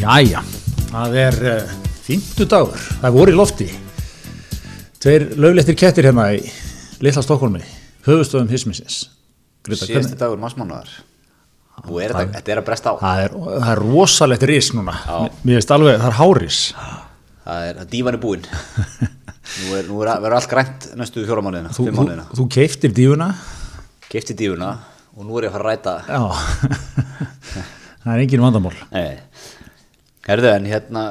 Jæja, það er uh, fymtu dagur, það er voru í lofti. Tveir löglettir kettir hérna í Litla Stokkólmi höfustöðum hismisins. Greta, Síðasti dagur massmánuðar Nú er þetta, þetta er að bresta á. það, er, það er rosalegt ris núna. Mér veist alveg, það er háris Það er, það dívan er búinn. Nú er, nú er verður allt grænt næstu fjóra mánuðina Þú, þú, þú keiftir dífuna? Kefti dífuna og nú er ég að fara að ræta. Já. Það er engin vandamál. Nei Herðu en hérna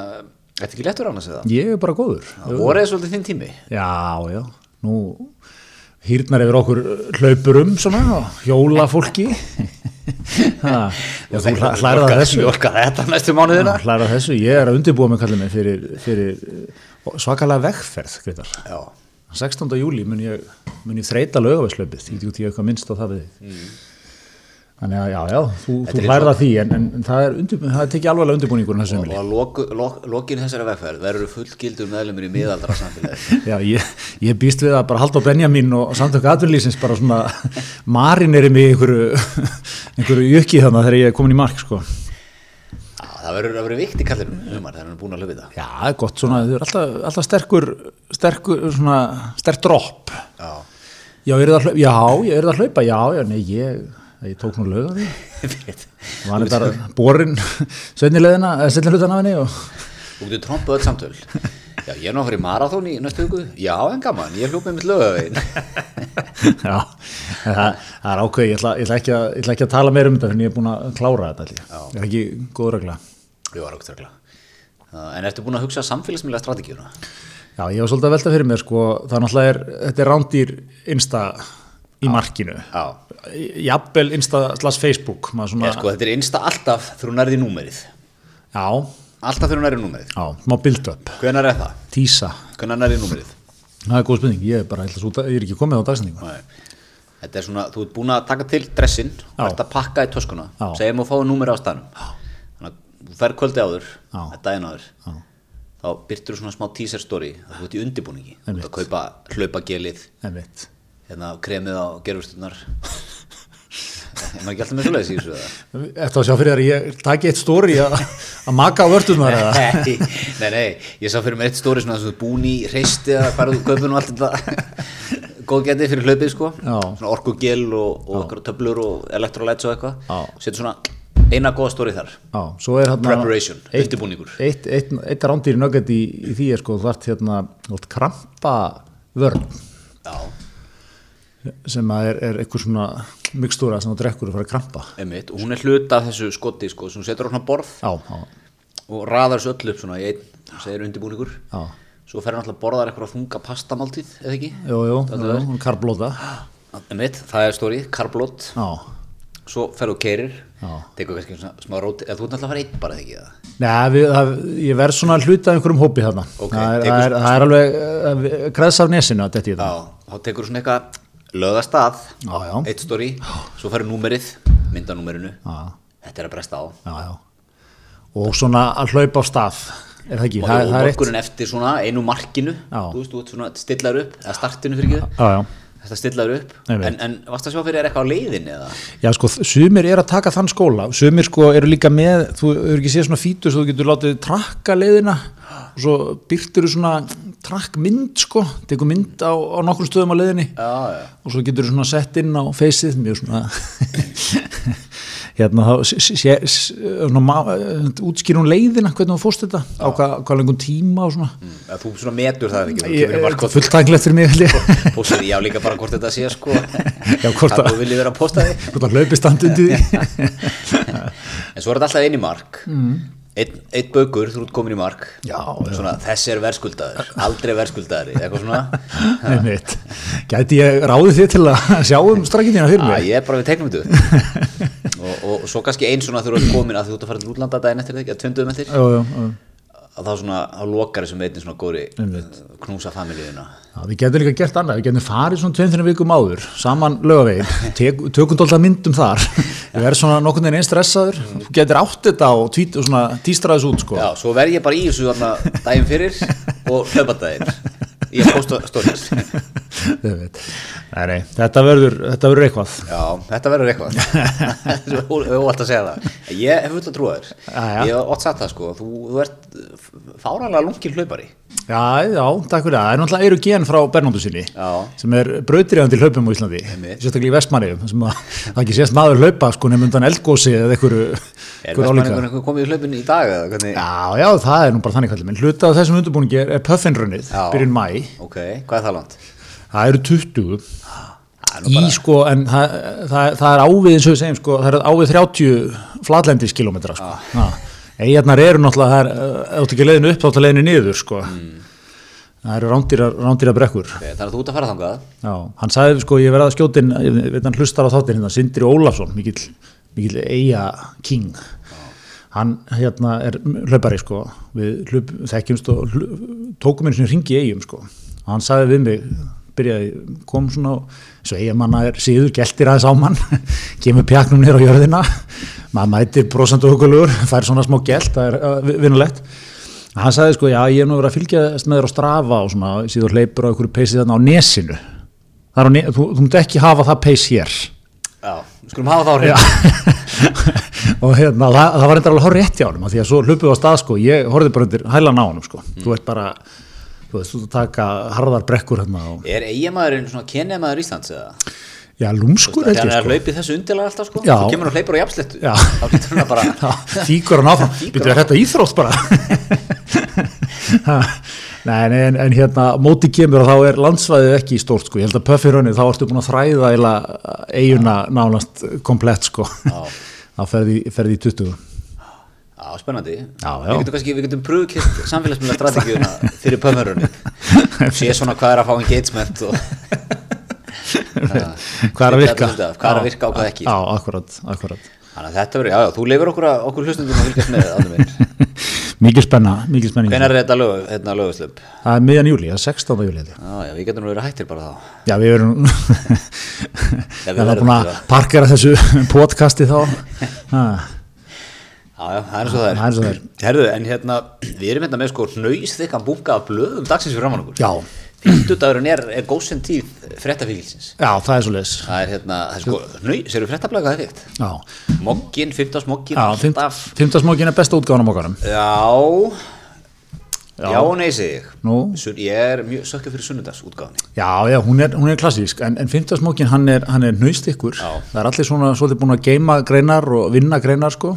Þetta ekki léttur annars eða? Ég er bara góður. Það voru eða svolítið þinn tími. Já, já, nú hýrnar yfir okkur hlaupur um svona og hjóla fólki ha, já, þú Orka- þessu. Orka þetta næstu mánuðina. Já, hlæra þessu, ég er að undirbúa mig kallið mig fyrir, fyrir uh, svakalega vegferð Grétar. Já. 16. júli mun ég, mun ég þreita lögavæslaupið, því þú ég eitthvað minnst á það við þig þannig að já, já, þú, þú hlærða því en, en, það er, undir, það tekið alvarlega undirbúningur Og að loku, lok, lokin þessari vegferð verður fullgildur meðlumir í miðaldra samfélagi. Já, ég, ég býst við að bara halda á Benjamin og samtök atvinnlýsins bara svona marineri mig einhverju einhverju jökki þannig þegar ég er komin í mark sko. Það verður að vera vikt í kallinum humar þegar hann er búin að löfið það. Já, það er gott svona, þau eru alltaf, alltaf sterkur sterkur, svona, sterk dropp. Já. Já, er það að hlaupa? Já, ég er það að hlaupa, já, já, nei, ég, ég tók nú lög á því. Var þetta borin svennilegðina, eða sennilutana af henni og... Þú getur trompa öll samtöl Já, ég er fara í marathón í næstu hugu Já, en gaman, ég hljópa með mitt lögavegin Já, en það, það er ákveð, ég ætla, ég, ætla að, ég ætla ekki að tala meira um þetta fyrir ég er búin að klára þetta. Já. Ég er ekki góð regla. Jú, þörgla En ertu búin að hugsa samfélagsmiðlega strategíuna? Já, ég var svolítið að velta fyrir mér, sko, það náttúrulega er, þetta er rándýr insta í markinu. Já Jafnvel insta slags Facebook, svona, sko, þetta er einsta alltaf þegar hún nærði númerið já, Alltaf þegar hún nærði númerið já, má build-up, Hvenær er það? tísa. Hvenær nærði númerið? Það er góð spurning, ég er bara, svo- ég er ekki komið á dagsendingu. Þetta er svona, þú ert búin að taka til dressinn og ert að pakka í töskuna segjum að fáið númer á staðnum þannig að þú fer kvöldi áður Já. eða daginn áður Já. þá byrtur þú svona smá teaser story að þú ert í undirbúningi þú ert að kaupa hlaupagelið. Hérna kremið á gerfustunar er maður ekki alltaf með svoleiðis í þessu eða? Eftir að sjá fyrir þér að ég taki eitt stóri að að maka á vördunar eða? Nei, nei, nei, ég sá fyrir mér eitt stóri svona að þú búin í reisti eða hvað þú kaupir nú allt þetta. Góðgetið fyrir hlaupið sko. Já. svona orkugel og, og töflur og electrolytes og eitthvað. Setur svona eina góða stóri þar. Já, svo Preparation, eitt, undirbúningur. eitt, eitt, eitt rándir nögget í, í því er sko þú ert hérna, krampa vörn Já, sem er, er eitthvað svona mikstúra sem þú drekkur og fara að krampa. Einmitt, og hún er hluta þessu skoti sko, sem setur á svona borð Já, já, og raðar þessu öllu upp svona í einn, segir undirbúningur. Já. Svo fer hann alltaf að borðar eitthvað þunga pastamáltíð eða ekki? Jú, jú, jú, er- jú karblóta Einmitt, það er stóri, karblót svo fer þú keirir Já. tekur kannski svona smá róti eða þú ert alltaf að fara einn bara eða ekki Nei, við, það, ég verð svona hluta af einhverjum hópi þarna. Ok, það, er, það, er, það er alveg kreðs af nesinu að þetta í það þá tekur svona eitthvað lögastað, Já, já. eitt stóri svo færur númerið, myndanúmerinu. Þetta er að bresta á. Já, já. Og svona að hlaupa á stað Er það ekki? og, Það, og það er eitt eftir svona einu markinu þú veist, þú stillar upp eða startinu fyrir ekki. Þetta stillar upp, en, en varst að sjá fyrir þér eitthvað á leiðinni eða? Já, sko, sumir er að taka þann skóla. Sumir sko eru líka með þú eru ekki séð svona fítus þú getur látið trakka leiðina. Og svo byrtir þú svona trakkmynd sko. Tekur mynd á, á nokkrum stöðum á já, og svo getur þú svona sett inn á feysið mjög svona hérna þá svona, ma- útskýrum leiðina hvernig þú fórst þetta? Á hvað, hvað lengur tíma og svona? Mm, þú svona metur það ekki? Fulltæklegt fyrir mig held ég. já líka bara hvort þetta sé sko. Já, hvort að- þú viljið vera að posta því hvort að hlaupi standundi því. En svo er þetta alltaf einn í mark. Mm. Einn, einn baukur, þú ert komin í mark já, já. svona þessi er verðskuldaður aldrei verðskuldaður, eitthvað svona Einmitt. Gæti ég ráðið þið til að sjá um strakkitina fyrir mig? ég er bara við teiknum þetta og, og svo kannski einn svona þú ert komin að þú ert að fara til útlanda daginn eftir þetta, að tönduðum eftir jú. Að þá svona, þá lokar þessum veitin svona góri knúsa familíuna Já, við getum líka gert annað, við getum farið svona tveim þrjum vikum áður, saman lögavegin, tökum dólta myndum þar, við erum svona nokkurn veginn einn stressaður, þú getur átt þetta og, og tístraðis út sko. já, svo verð ég bara í þessu daginn fyrir og hlaupardaginn að posta stories. Ég nei, þetta verður þetta verður eitthvað. Já, þetta verður eitthvað. Þú hefur óvalt að segja það. Ég hef full að trúa þér. Ég hef ótt sagt það sko. Þú, þú ert fáranlega lungin hlaupari. Já, já, takk fyrir það, það er náttúrulega eru gen frá Bernóndu sinni Já. sem er brautriðandi hlaupum á Íslandi sérstaklega í Vestmanniðum sem að það ekki sést maður hlaupa sko nefnum undan eldgósi eða einhverju Er vestmanningur komið í hlaupin í dag? Já, já, það er nú bara þannig kallið minn. Hluta af þessum undirbúningi er, er puffinrunnið byrjun mæ, Ok, hvað er það langt? það eru 20 Það er í bara, sko, en það, það, það er ávið eins og við segjum sko, það er ávið 30 flatlendis kilometra sko. ah. eigarnar eru náttúrulega það er, þú ert ekki leiðinu upp þá er leiðinu niður sko. það eru rándýra, rándýra brekkur ok, þannig að þú ert að fara þangað Já, hann sagði sko, ég verði að skjótin ég veit hann hlustar á þáttin hérna, Sindri Ólafsson mikill, mikill eiga king hann hérna er hlaupari sko. Við hlaup, þekkjumst og hlu- tókum einu sinni ringi í eigum sko. Og hann sagði við mig, byrjaði kom svona, svo eigamanna er síður geltir aðeins á mann, kemur pjaknum nýr á jörðina, maður mætir brosandu hugulugur, fær svona smá gelt það er uh, vinnulegt. Hann sagði sko, já ég er nú verið að fylgjast með þér á strafa og svona, síður hleypur á einhverju peysi þarna á nesinu. Á ne þú, þú mútt ekki hafa það peys hér. Já, við skulum hafa það á Já. og hérna, það, það var enda alveg hár rétt hjá af því að svo hlupið á stað sko, ég horfði bara undir hælan á honum sko, þú ert bara þú veist, þú ert að taka harðar brekkur hérna og, Er eiginmaðurinn svona kenjamaður Íslands eða? já, lúmskur hann ég er að sko. hlaupi þessu undirlega alltaf sko. Já. Þú kemur og hleypur á jafnslettu Já. Þá getur hann að bara fíkur hann áfram, býttu hann þetta íþrótt bara? Nei, en, en, en hérna móti kemur og þá er landsvæðið ekki stórt sko, ég held að Puffy Runni þá ertu búin að þræða eila eiguna nánast komplett sko. Já. Þá ferði, í 20 Já, spennandi. Já, já. Við getum kannski, við getum pröfukist samfélagsmiðla strategíuna fyrir pöfnurunni Sé svona hvað er að fá engagement og hvað er að virka? Hvað er að virka og hvað ekki. Já, akkurat, akkurat Þannig að þetta verður, já, já, þú leifir okkur, okkur hlustundum að fylgjast með minn Mikið spenna, mikið spenning Hvenær er þetta lög, hérna löguslöp? Það er miðjan júli, það er 16. júli. Já, já, við getum nú verið hættir bara þá Já, við erum við Það er búin að það. parkera þessu podcasti þá Já, já, það er og það er Það er og það er. Herðu, en hérna, við erum hérna með sko nöysþykkan bunga af blöðum dagsins fyrir framann okkur Já, Fymtudagurinn er, er góðsend tíð fréttafíkilsins. Já, það er svo leis Það er hérna, það er sko, nöys, eru fréttablaga það er fíkt Já, Moggin, 15 smokkin, já alltaf. 15 smókin er besta útgáðan á mokkanum Já, Já. já, og nei segi ég er mjög sökkið fyrir sunnudagsútgáðanni Já, já, hún er, hún er klassísk en, en 15 smókin hann er, er nöystikkur Já. Það er allir svona svolítið búin að geima greinar og vinna greinar sko.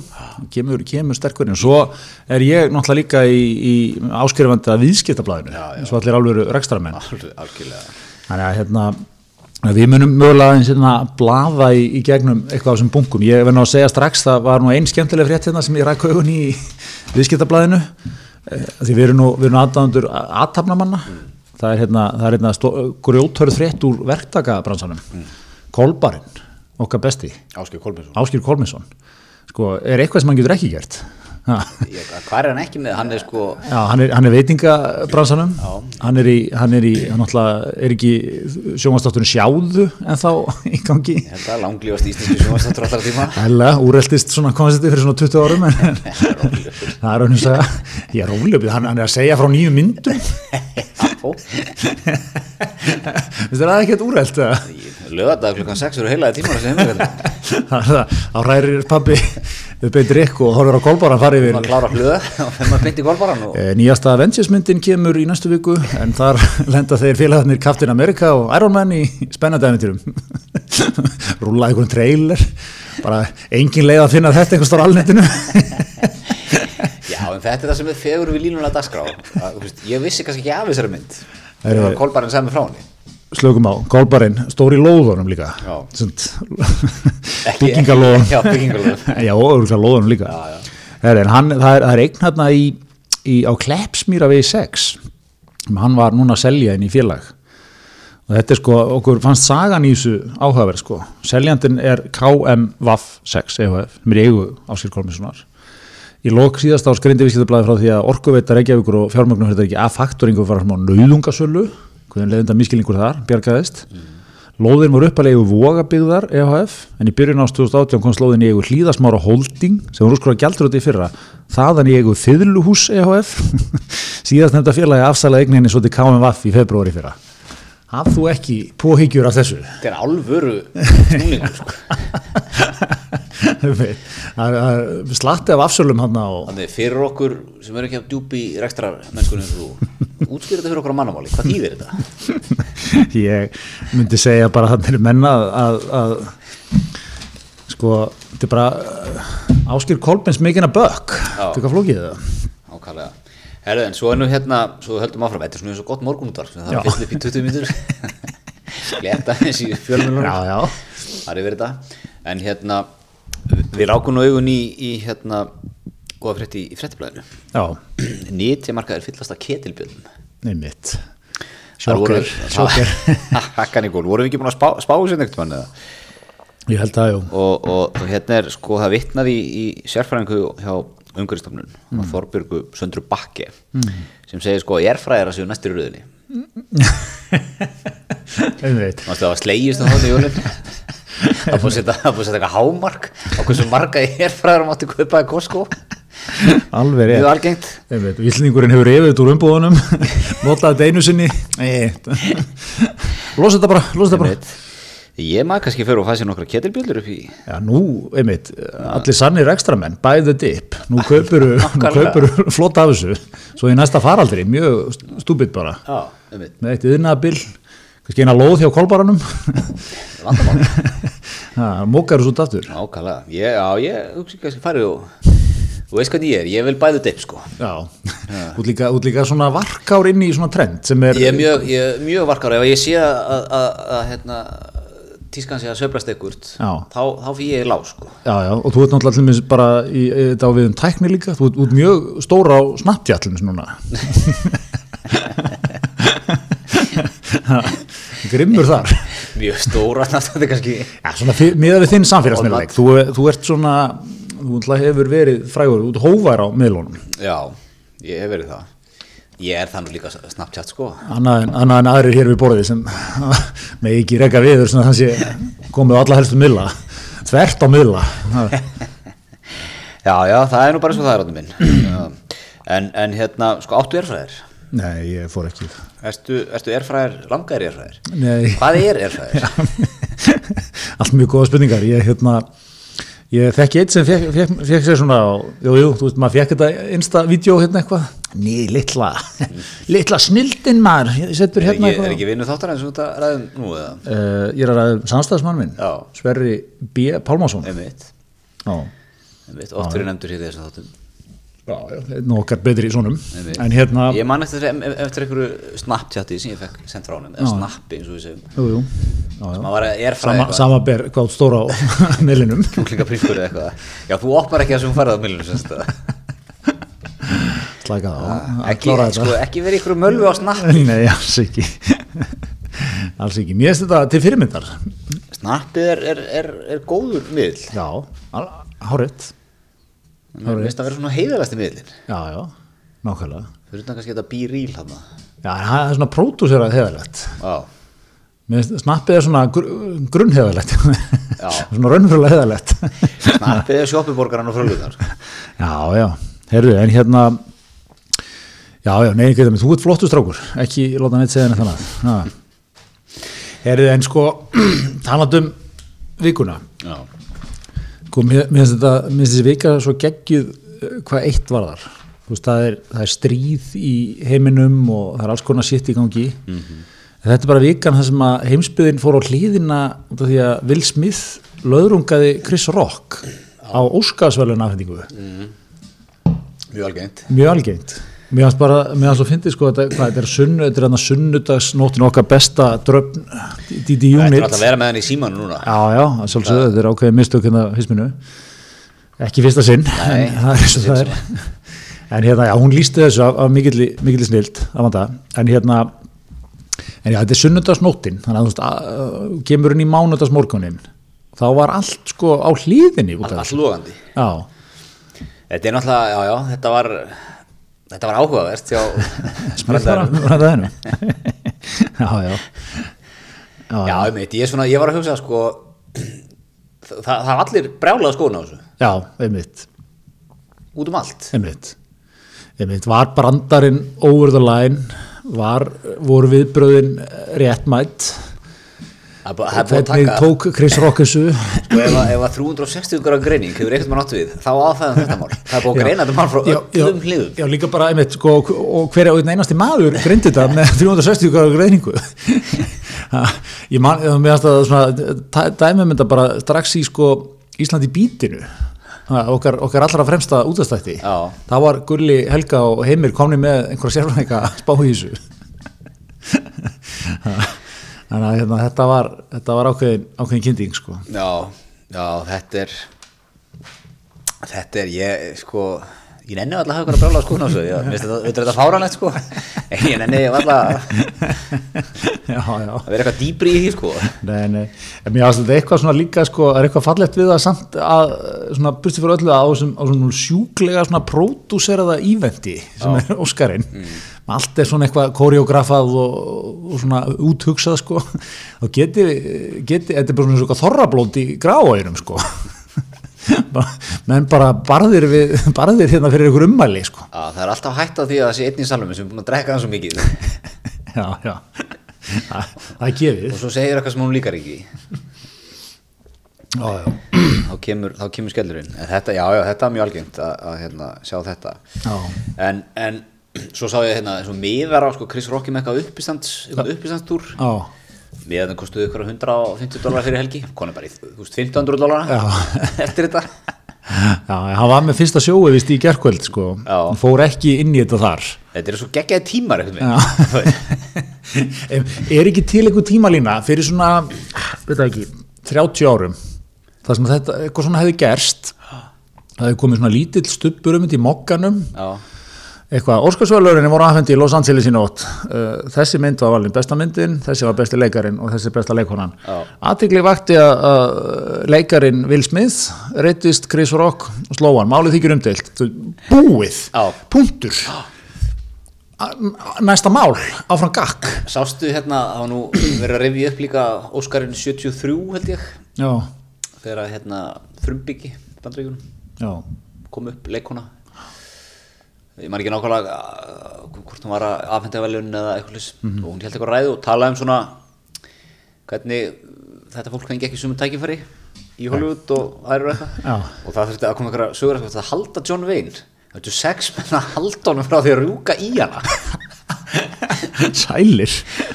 Kemur, kemur sterkur en svo er ég náttúrulega líka í, í áskrifandi að viðskiptablaðinu eins og allir rekstramenn Alveg, algjörlega. Þannig að hérna við munum mögulega eins hérna blaða í, í gegnum eitthvað á þessum bunkum. Ég verði nú að segja strax það var nú einn skemmtileg frétt hérna sem ég ræk augun í viðskiptablaðinu því við erum nú, við erum aðdáðandur aðtapnamanna. Það er hérna, það er hérna stó- grjóthörð frétt úr verktakabransanum. Kolbarinn, okkar besti, Áskýr Kolminsson. Sko, er eitthvað sem hann getur ekki gert? Hvað er hann ekki með? Hann er sko Já, hann er, hann er veitingabransanum. Já. hann er í, hann er í er ekki sjónvastátturinn sjáðu en þá í gangi. Held að langlífast íslenski sjónvastáttur allra tíma. Æla, úreltist svona koncepti fyrir svona 20 árum en það er hann að segja ég er rólega, hann, hann er að segja frá nýju myndum Veistu það er ekkert úrelt eða? Lögadag klukkan 6 eru heilaði tímar þessi heimverð Það er það, þá rærir pabbi upp eitt rikk og horfir á kolbáran farið Eh, Nýjasta Avengers myndin kemur í næstu viku en þar lenda þeir félagarnir Captain America og Iron Man í spennandi æfintýrum rúla einhvern trailer. Bara engin leið að finna þetta einhvers þar alnetinu en þetta er það sem við fegur við línulega dagskrá. Að, veist, ég vissi kannski ekki af þessari mynd. Þegar golbaran sagði mig frá henni. slökum á, Kolbarinn, stóri lóðunum líka. Byggingalóðun já og lóðunum líka. Já, já. En hann, það er, það er eign hérna í, í, á Kleppsmýra við 6 sem hann var núna að selja inn í félag. Og þetta er sko, okkur fannst sagan í þessu áhugaverð sko, seljandin er KMVAF 6 EHF, sem er eigu Áskil Kolminssonar í lok síðast á skrindi viðskiptablaði frá því að orkuveita Reykjavíkur og fjármögnum þetta ekki að faktoringu fara frá nauðungasölu hvernig leiðinda miskilningur þar, bjargaðist. Lóðin voru uppalegu vogabyggðar EHF en í byrjun ást 2018 kom slóðin í eigu hlýðasmára holding sem voru skora gældur í fyrra. Þaðan í eigu þiðluhús EHF síðast nefnda félagi afsæla eigninni svo til KMVF í februari fyrra haf þú ekki póhyggjur af þessu þetta er alvöru snúningur sko. það er- slatti af afsölum hann á þannig fyrir okkur sem eru ekki af djúpi rekstrar mennskunni eins og þú útskýr þetta fyrir okkur á mannamáli, hvað þýðir þetta? ég myndi segja bara að það er menna að, að, sko, þetta er bara uh, áskýr Kolbens mikinn að bökk þetta er hvað flókið það Ákvæðlega. Herðu, en svo er nú hérna, svo höldum áfram, þetta er svona eins og gott morgunútvar, það er fylla upp í 20 mítur, gleta eins í fjölmjölunum, það er yfir þetta, en hérna, við rákum nú augun í, í hérna, góða frétti í fréttiblæðinu, já, nýtti markaður fyllast að ketilbjöldum. neymitt Þar voru- sjokker, sjokker Hakkan í gól, vorum við ekki búin að spá, spá sér neitt mann eða? ég held að, jú. Og, og, og hérna er, sko, það vitnaði í, í sérfræðingu hjá umhverfistofnun, mm. Þorbjörgu Söndru Bakke, sem segir, sko, ég er fræðir að séu næstir í röðinni. það var slegist á þátt í jólinn Það búið að setja að eitthvað hámark á hversu marga erfræður mátti kaupa í Costco. Alveg Mjög rétt algengt. Einmitt, og Íslendingurinn hefur yfir þetta úr umbúðunum notaði þetta einu sinni. Losa þetta bara, losa þetta bara. Ég maður kannski fyrir fæða sér nokkra ketilbjöldur upp í. Já, nú, einmitt, allir sannir ekstramenn, buy the dip, nú kaupuru flott af þessu, svo í næsta faraldri, mjög stúbit bara, Já, einmitt, með eitt yðnabil, kannski eina lóð hjá kolbaranum, vandamál. Það mókar þessu út aftur. Ákala, ég, já, ég hugsi kannski farið og Þú veist hvernig ég er, ég vil bæðu dipp sko. Já, út líka, út líka svona varkár inn í svona trend sem er, Ég er mjög, ég, er mjög varkar ef ég sé að, að, að, að hérna, tískan sé að söflast ekkert þá, þá fyrir ég lág sko. Já, já, og þú ert náttúrulega allir minnst bara í, í þetta á við um tækni líka, þú ert, út mjög stóra á Snapchat allir núna. Grimmur þar. Mjög stóra, er kannski. Já, svona miðað við þinn samfélagsmiðleik. Þú, þú ert svona, þú náttúrulega hefur verið frægur, þú ert hóvar á miðlunum. Já, ég hef verið það Ég er þannig líka Snapchat sko. Annað en, annað en aðrir hér við borðið sem með ekki reka viður svona þannig að komið á alla helstu miðla. Þvert á miðla. Það- Já, já, það er nú bara svo það er áttum minn en, en hérna, sko, áttu erfræðir Nei, ég fór ekki. Ertu, ertu erfræðir, langaðir erfræðir Nei, Hvað er erfræðir? allt mjög góða spurningar. Ég, hérna, ég þekki eitt sem fekk, fekk, fekk sér svona á, jú, þú veist, maður fekk þetta insta-vídeó hérna eitthvað. Ný, litla, litla snildin maður, ég setur Er hérna ekki, er eitthvað ekki vinnu þáttar eins og þetta ræðum nú eða? Uh, ég er að ræða um samstæðismann minn Já. Sverri B. Pálmásson Einmitt, Já, einmitt, oft fyrir nefndur hér í þessum þáttum. Já, já, nú okkar betri í svonum Einmitt. En hérna, Ég man eftir, eftir einhverju Snapchati sem ég fekk sendt frá honum, eða Snappi eins og við segjum. Jú, var að erfræði Sama, sama ber hvað stóra á meilinum kjúklinga prískur eða eitthvað. Já, þú opnar ekki það sem þú farið á. Millinu Slæka það á að ekki, sko, þetta. ekki verið ykkur mölvu á Snappi. Nei, alls ekki. Alls ekki, mér finnst þetta til fyrirmyndar. Snappið er, er, er, er góður miðl Já, hárrétt. Mér finnst að vera svona heiðalasti miðlin Já, já, nákvæmlega. Fyrir utan kannski þetta bí-ríl hann Já, það er svona pródúserað heðalegt Já, snappið er svona gr grunnheðalegt Já. Svona raunverulega heðalegt Snappið er sjoppiborgaran og fröluðar Já, já, heyrðu, en hérna Já, já, nei, ekki það þú ert flottu strákur, ekki láta neitt segja henni þannig Já. Heyrðu, en sko talandum vikuna. Já, sko, mér finnst þetta, mér finnst þessi vika svo geggjuð eh, hvað eitt var þar. Þú veist, það er, það er stríð í heiminum og það er alls konar sitt í gangi. Mhm. En þetta er bara vikan þar sem að heimsbyðin fór á hlýðina út af því að Will Smith löðrungaði Chris Rock á Óskarsvælun afhendingu. Mjög algengt. Mjög algengt. Mér fannst bara, mér fannst svo fyndið sko þetta, hvað, þetta er sunnu, þetta er hann að sunnudagsnóttin okkar besta dröfn DD Það er Unit. alltaf að vera með hann í símanu núna. Já, já, að sjálfsögðu, þetta er ákveðið mistök hérna hisminu ekki fyrsta sinn Nei, en það er eins og það er. en hérna, já, hún lísti þessu af, af mikilli, mikilli snild en hérna en já, þetta er sunnudagsnóttin þannig að þú veist, kemur hún í mánudagsmorgunin þá var allt sko á hlýðinni af Allt logandi. Þetta er náttúrulega, já, já, þetta var Þetta var áhugavert hennu já, já. Já, Já, ég meit, ég, svona, ég var að hugsa sko það, það er allir brjálað skoðun á þessu. Já, einmitt. Út um allt. Einmitt. Einmitt, var brandarinn over the line var, voru viðbröðin réttmætt búið að hvernig tók Chris Rock þessu? Sko, ef, að- ef að 360 gráð greining hefur eitthvað mann átt við þá áfæðum þetta mál. Það er búið að greina þetta mál frá öllum hliðum. Já, líka bara einmitt sko, og hver er einn einasti maður greindi þetta með 360 gráður greiningu? Ég man, mér finnst það svona dæmi mynda bara strax í sko Íslandi bítinu okkar, okkar allra fremsta útastætti Já. þá var Gulli, Helga og Heimir komni með einhverja sérfræðinga spá í þessu. Ha, þannig að hérna, þetta var þetta var ákveðin, ákveðin kynnting sko. Já, já, þetta er þetta er ég sko ég nenni alltaf að hafa ykkur að brála sko. Þessu, ég finnst þetta, er fáranlegt sko. Ég nenni alltaf að vera eitthvað dýbri í því sko. Nei, nei, en mér aðstæða eitthvað svona líka sko, er eitthvað fallegt við það samt að svona burti fyrir öllu að á á svona sjúklega svona pródúseraða íventi sem er Óskarinn. Allt er svona eitthvað koreografað og, og svona úthugsað sko. Og geti, geti þetta er bara svona svona þorrablót í gráauðurum sko menn bara barðir við barðir hérna fyrir ykkur ummæli sko. Já, það er alltaf hægt á því að það sé einn í salumi sem er búin að drekka hann svo mikið. Já, já. Það, það gefið og svo segir eitthvað sem hún líkar ekki. Já, já, þá kemur, þá kemur skellurinn. En þetta, já, já, þetta er mjög algengt að, að hérna, sjá þetta. En, en svo sá ég hérna miðar á sko, Chris Rocky með eitthvað uppistands uppistandstúr já, miðarinn kostuði ykkur 150 dólar fyrir helgi. Konu bara í þú veist, 1500 dólar eftir þetta. Já, hann var með fyrsta sjói vist í gerkvöld sko, hann fór ekki inn í þetta þar. Þetta er svo geggjaði tímar eitthvað er ekki til einhver tímalína fyrir svona, veit það ekki 30 árum þar sem þetta, eitthvað svona hefði gerst? Það hefði komið svona lítill stubbur um þetta í mokkanum. Já, eitthvað, Óskarsvöldurinn voru aðfendi í Los Angeles í nótt. Uh, þessi mynd var valin besta myndin þessi var besti leikarin og þessi besta leikonan aðtikli vakti að leikarin Will Smith reytist Chris Rock og sló hann, málið þykir umdeilt. Þú- búið, Já. punktur. Næsta mál áfram gakk. Sástu hérna það var nú verið að revja upp líka Óskarinn 73 held ég. Já, þegar að hérna frumbyggi bandreikunum kom upp leikona ég man ekki nákvæmlega uh, hvort hún var að afhenda velun eða eitthvað lis og hún held eitthvað ræðu og talaði um svona hvernig þetta fólk fengi ekki sumum tækifæri í Hollywood og aðrir og eitthvað. Já. og það þurfti að koma einhverja sögur eitthvað að halda John Wayne. Það ertu sex menn að halda honum frá því að rjúka í hana. Sælir.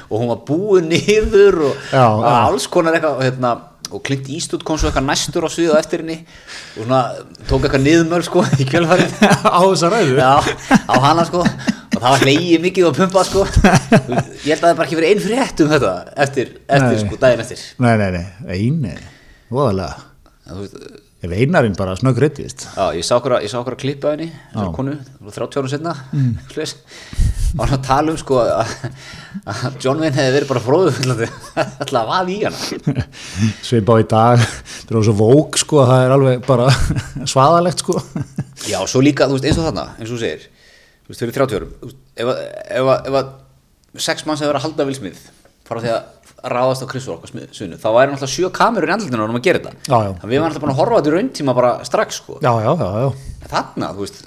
Og hún var búið niður og já. alls konar eitthvað og, hérna, og Clint Eastwood kom svo eitthvað næstur á svið og eftir henni og svona tók eitthvað niðumöl sko í kjölfarið. Á þessa ræðu? Já, á hana sko og það var hleyið mikið og pumpað sko. Ég held að það bara ekki verið einn frétt um þetta eftir, eftir Nei. sko, daginn eftir. Nei, nei, nei, Þú veist, ef einarinn bara snögg reytist Já, ég sá okkur að, að klippa henni þessar konu, það var 30 árum setna mm. og hann að tala um sko að, að John Wayne hefði verið bara fróðu alltaf að vaða í hana. Svipa á í dag, þetta er svo vók sko, að það er alveg bara svaðalegt sko. Já, svo líka, þú veist, eins og þarna, eins og þú segir þú veist, fyrir 30 árum ef að sex manns hefur verið að halda vilsmið fara því að ráðast á Chris Rock á smið- sviðinu, þá væri náttúrulega sjö kamerur í andlutinu um að gera þetta Já, já. Við varum alltaf búin að horfa þetta í rauntíma bara strax sko. já, já, já, já, En þarna, þú veist,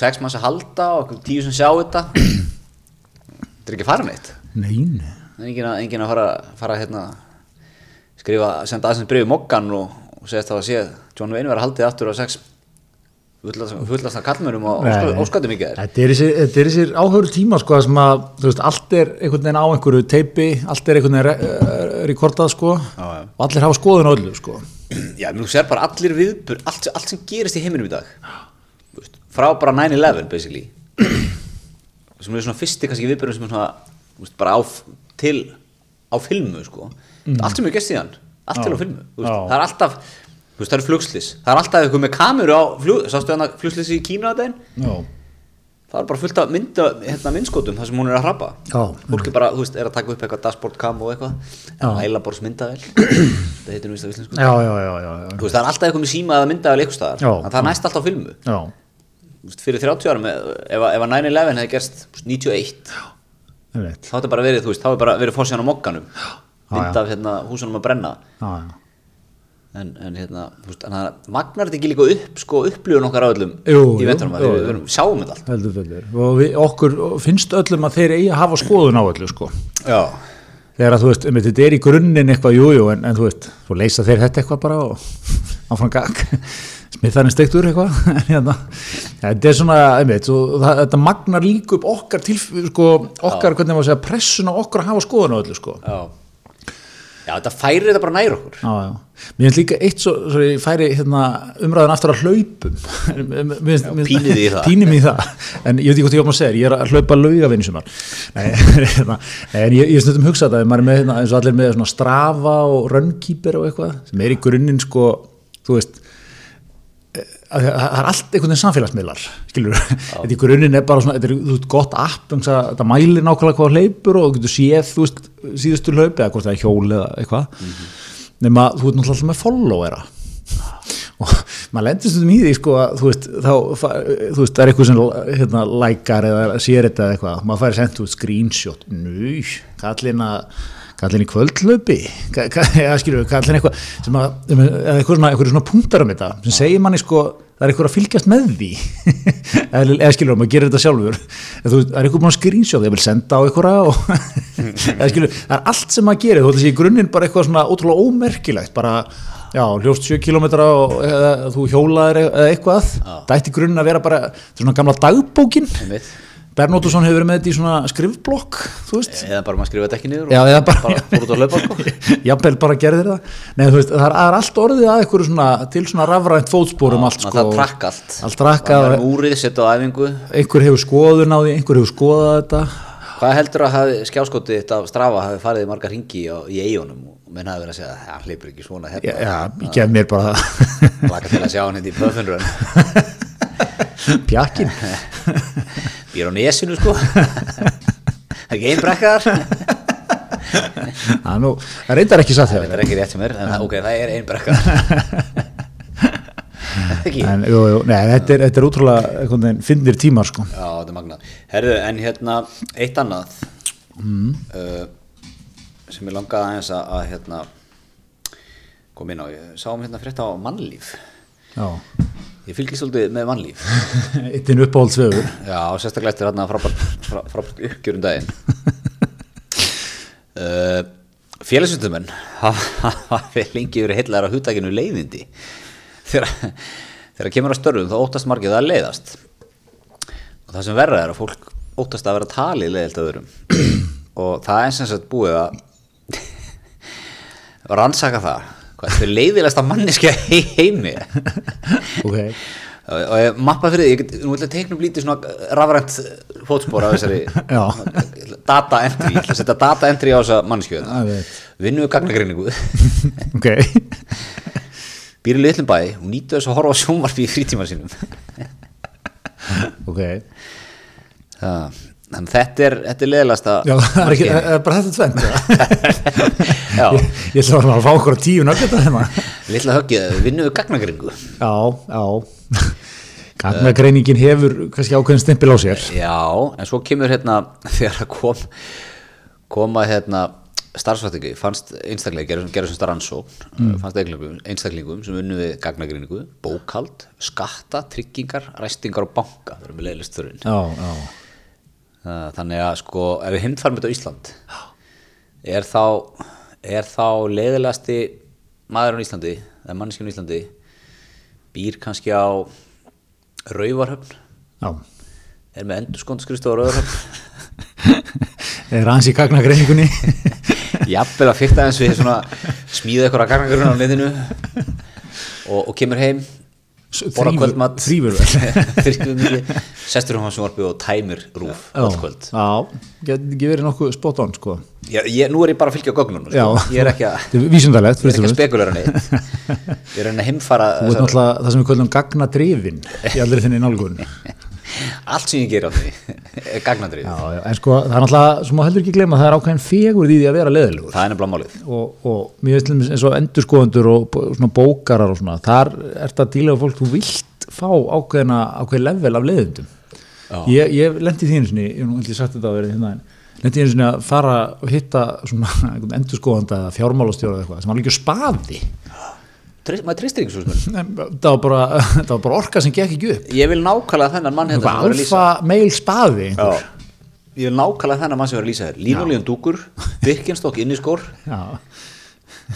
sex manns að halda og tíu sem sjá þetta þetta er ekki farin eitt nein engin að, engin að fara, fara hérna, skrifa, senda aðeins bregið mokkan og, og segja það að sé John Wayne verið að haldið aftur á sex fullast að kallmörum og óskattum ekki þér Þetta er þessir, áhöru tíma sko sem að, veist, allt er einhvern veginn á einhverju teipi, allt er einhvern veginn re uh, rekordað sko Já, já. og allir hafa skoðun á öllu sko Já, þú sér bara allir viðbur allt, allt sem gerist í heiminum í dag veist, frá bara 9-11 basically sem er svona fyrsti kannski viðbjörnum sem er svona veist, bara á, til á filmu sko. allt sem er gest í hann allt til á filmu, Mm. Já. það er alltaf þú veist, það er flugslis, það er alltaf eitthvað með kameru á flug, sástu hann að flugslis í Kína að daginn? Já, það er bara fullt af mynda, hérna, myndskotum þar sem hún er að hrappa. Já. fólk er bara, þú veist, er að taka upp eitthvað dashboard cam og eitthvað, en ælaborðs myndavel það heitir nú víst á íslensku. Já, já, já, já, já. Þú veist, það er alltaf eitthvað með síma eða myndavel eitthvað staðar, Já. en það er næst alltaf filmu. Já. Þú veist, fyrir 30 árum, ef, ef að 9-11 hefði gerst þú veist, 91, ég veit þá hefði bara verið, þú veist, þá hefði bara verið fórsíðan á mokkanum, mynd af hérna, húsunum að brenna. Já, já. En, en hérna, þú veist, þannig að magnar þetta ekki líka upp, sko, upplifun okkar á öllum Jú, í jú, við, erum, sjáum þetta allt. Heldur fyrir og við, okkur finnst öllum að þeir eigi að hafa skoðun á öllu sko. Já, þegar að þú veist, um, þetta er í grunninn eitthvað jújú, jú, en, en þú veist, þú leysa þeir þetta eitthvað bara og áfram gag smittarinn steiktur eitthvað en hérna, þetta er svona einmitt, svo, það, þetta magnar líka upp okkar til, sko, okkar, hvernig maður segja pressun á okkur að hafa skoðun á öllu sko. Já Já, þetta færir þetta bara nær okkur Já, já. Mér finnst líka eitt svo, svo ég færi hérna, umræðan aftur að hlaupum finnst- finnst- pínið í það. Pínið í það En ég veit ekki hvað ég maður að segja, ég er að hlaupa laugavinni sem Nei, hérna, en ég, ég stundum hugsa þetta ef maður er með, hérna, eins og allir með strafa og runkeeper og eitthvað sem er í grunninn sko, þú veist að það er allt einhvern veginn samfélagsmiðlar skilur, þetta í grunninn er bara svona þetta er þú veist, gott app, um, þetta mælir nákvæmlega hvað hleypur og þú getur séð þú veist, síðustu hlaupi eða hvort það er hjól eða eitthvað. Nema þú ert náttúrulega með followera. Og maður lendur stundum í því sko að þú veist, þá, þú veist, það er eitthvað sem hérna, lækar eða sér þetta eða eitthvað, maður færi sendt út screenshot, nú, kallin að kallin í kvöldlöpi eða skilur, kallin eitthvað eða eitthvað svona, eitthvað svona punktar um þetta sem segir manni sko, það er eitthvað að fylgjast með því. Eða, eða skilur, maður gerir þetta sjálfur. Það er búin að screenshot, ég vil senda á eitthvað og eða skilur, það er allt sem maður gerir, þú veist, í grunninn bara eitthvað svona ótrúlega ómerkilegt, bara já, hljóst 7 km og eða, þú hjólaðir eða eitthvað. Það ætti í grunninn að vera bara svona gamla dagbókin. Einmitt. Bernóttusson hefur verið með þetta í svona skrifblokk þú veist, eða bara maður skrifa þetta ekki niður og Já, bara- bara fór út að hlaupa sko. jafnvel bara gerðir það. Nei, veist, það er, það allt orðið að eitthvað svona, til svona rafrænt fótspórum allt sko, það trakk allt. Allt trakkað. Það er múrið, setja á æfingu. Einhver hefur skoðun á því, einhver hefur skoðað þetta. Hvað heldur að hafi, skjáskotið þetta af strafa hafi farið í marga ringi á, í eigunum og menn hafi verið að segja að hann hleypur ekki svona hérna. Já ég gef mér bara það Laka til að sjá hann Býr á nesinu sko. Það er ekki einn brekkar. Það nú, það reyndar ekki satt Það er ekki rétt sem er, en ok, það er einn Já, En jú, jú, nei, þetta er, þetta er útrúlega finnir tímar sko. Þetta er magnað. Herðu, en hérna, eitt annað uh, sem ég langaði aðeins að, að hérna kom inn á, ég sá um hérna frétt á mannlíf. Já, Ég fylgist svolítið með mannlíf eittin uppáhaldsvegur Já, og sérstaklega eftir hérna frábært, frá, uppgjörum daginn. Uh, Félagsvöndumenn hafa lengi verið heillar á hugtakinu leiðindi. Þegar, kemur á störfum þá óttast margir það að leiðast. Og það sem verra er að fólk óttast að vera að í leiðilt öðrum. Og það er sem sagt búið að rannsaka það hvað er leiðilegsta manniski í heimi. Ok, og ég mappa fyrir því, ég get, nú ætla að teikna upp lítið svona rafrænt fótspor af þessari data entry, ég ætla að setja data entry á þessa mannskjöðu Það veit. vinnu við gagnagreiningu. Ok. Býr í litlum bæ og nýtu þess að horfa á sjónvarpi í frítíma sínum. Ok, Það- þannig að þetta er, þetta er leðilegasta já, það er, ekki, er bara þetta tvend Já. Ég, ég ætla að fá okkur á tíu nöggeta hérna litla höggið, vinnu við gagnagreiningu? Já, já. Gagnagreiningin hefur kannski ákveðin stimpil á sér. Já, en svo kemur hérna þegar að kom koma hérna starfsvættingi fannst einstaklega, gerðu gerðu sem starfrannsókn mm. fannst einstaklingum, einstaklingum sem unnu við gagnagreiningu, bókald, skatta tryggingar, ræstingar og banka það eru með leiðlist þurrin Já, já. Þannig að sko ef við þetta á Ísland er þá er þá leiðilegasti maður á Íslandi eða mannskjum á Íslandi býr kannski á Rauvarhöfn Já, er með endurskondskristu á Rauvarhöfn er hans í gagnagreiningunni jafnvel að fyrta eins við smíða eitthvað að garnagurinn á netinu. Og, og kemur heim Þrýfur mikið. Sestur hún á sjónvarpi og tæmir rúf öll kvöld. Já, get ekki verið nokkuð spot on sko. Ég, ég, nú er ég bara að fylgja gögnunum Já, sko. ég er ekki að ég að spekulera neitt. Ég er að heimfara það sem við kallum gagnadrifin í aldrei þinni nálgun allt sem ég ger á því er já, en sko það er náttúrulega, sem má heldur ekki gleyma það er ákveðin fegur í því að vera leðilegur það er nefnilega málið. Og, og mér veist eins og endurskoðendur og svona bókarar og svona þar er þetta við fólk, þú vilt fá ákveðina, ákveðin level af leðundum ég, ég lendi því einu sinni, ég hef ég sagt þetta að vera hérna en lendi einu sinni að fara og hitta endurskoðanda eða fjármálastjóra eða eitthvað sem var líka spaði treyst- maður treystir ekki svo það var bara, það var bara orka sem gekk ekki upp. Ég vil nákvæmlega þennan mann hérna það alfa meil spaði ég vil nákvæmlega þennan mann sem var að lýsa þér. Línulíðan dúkur, Birkenstock inniskór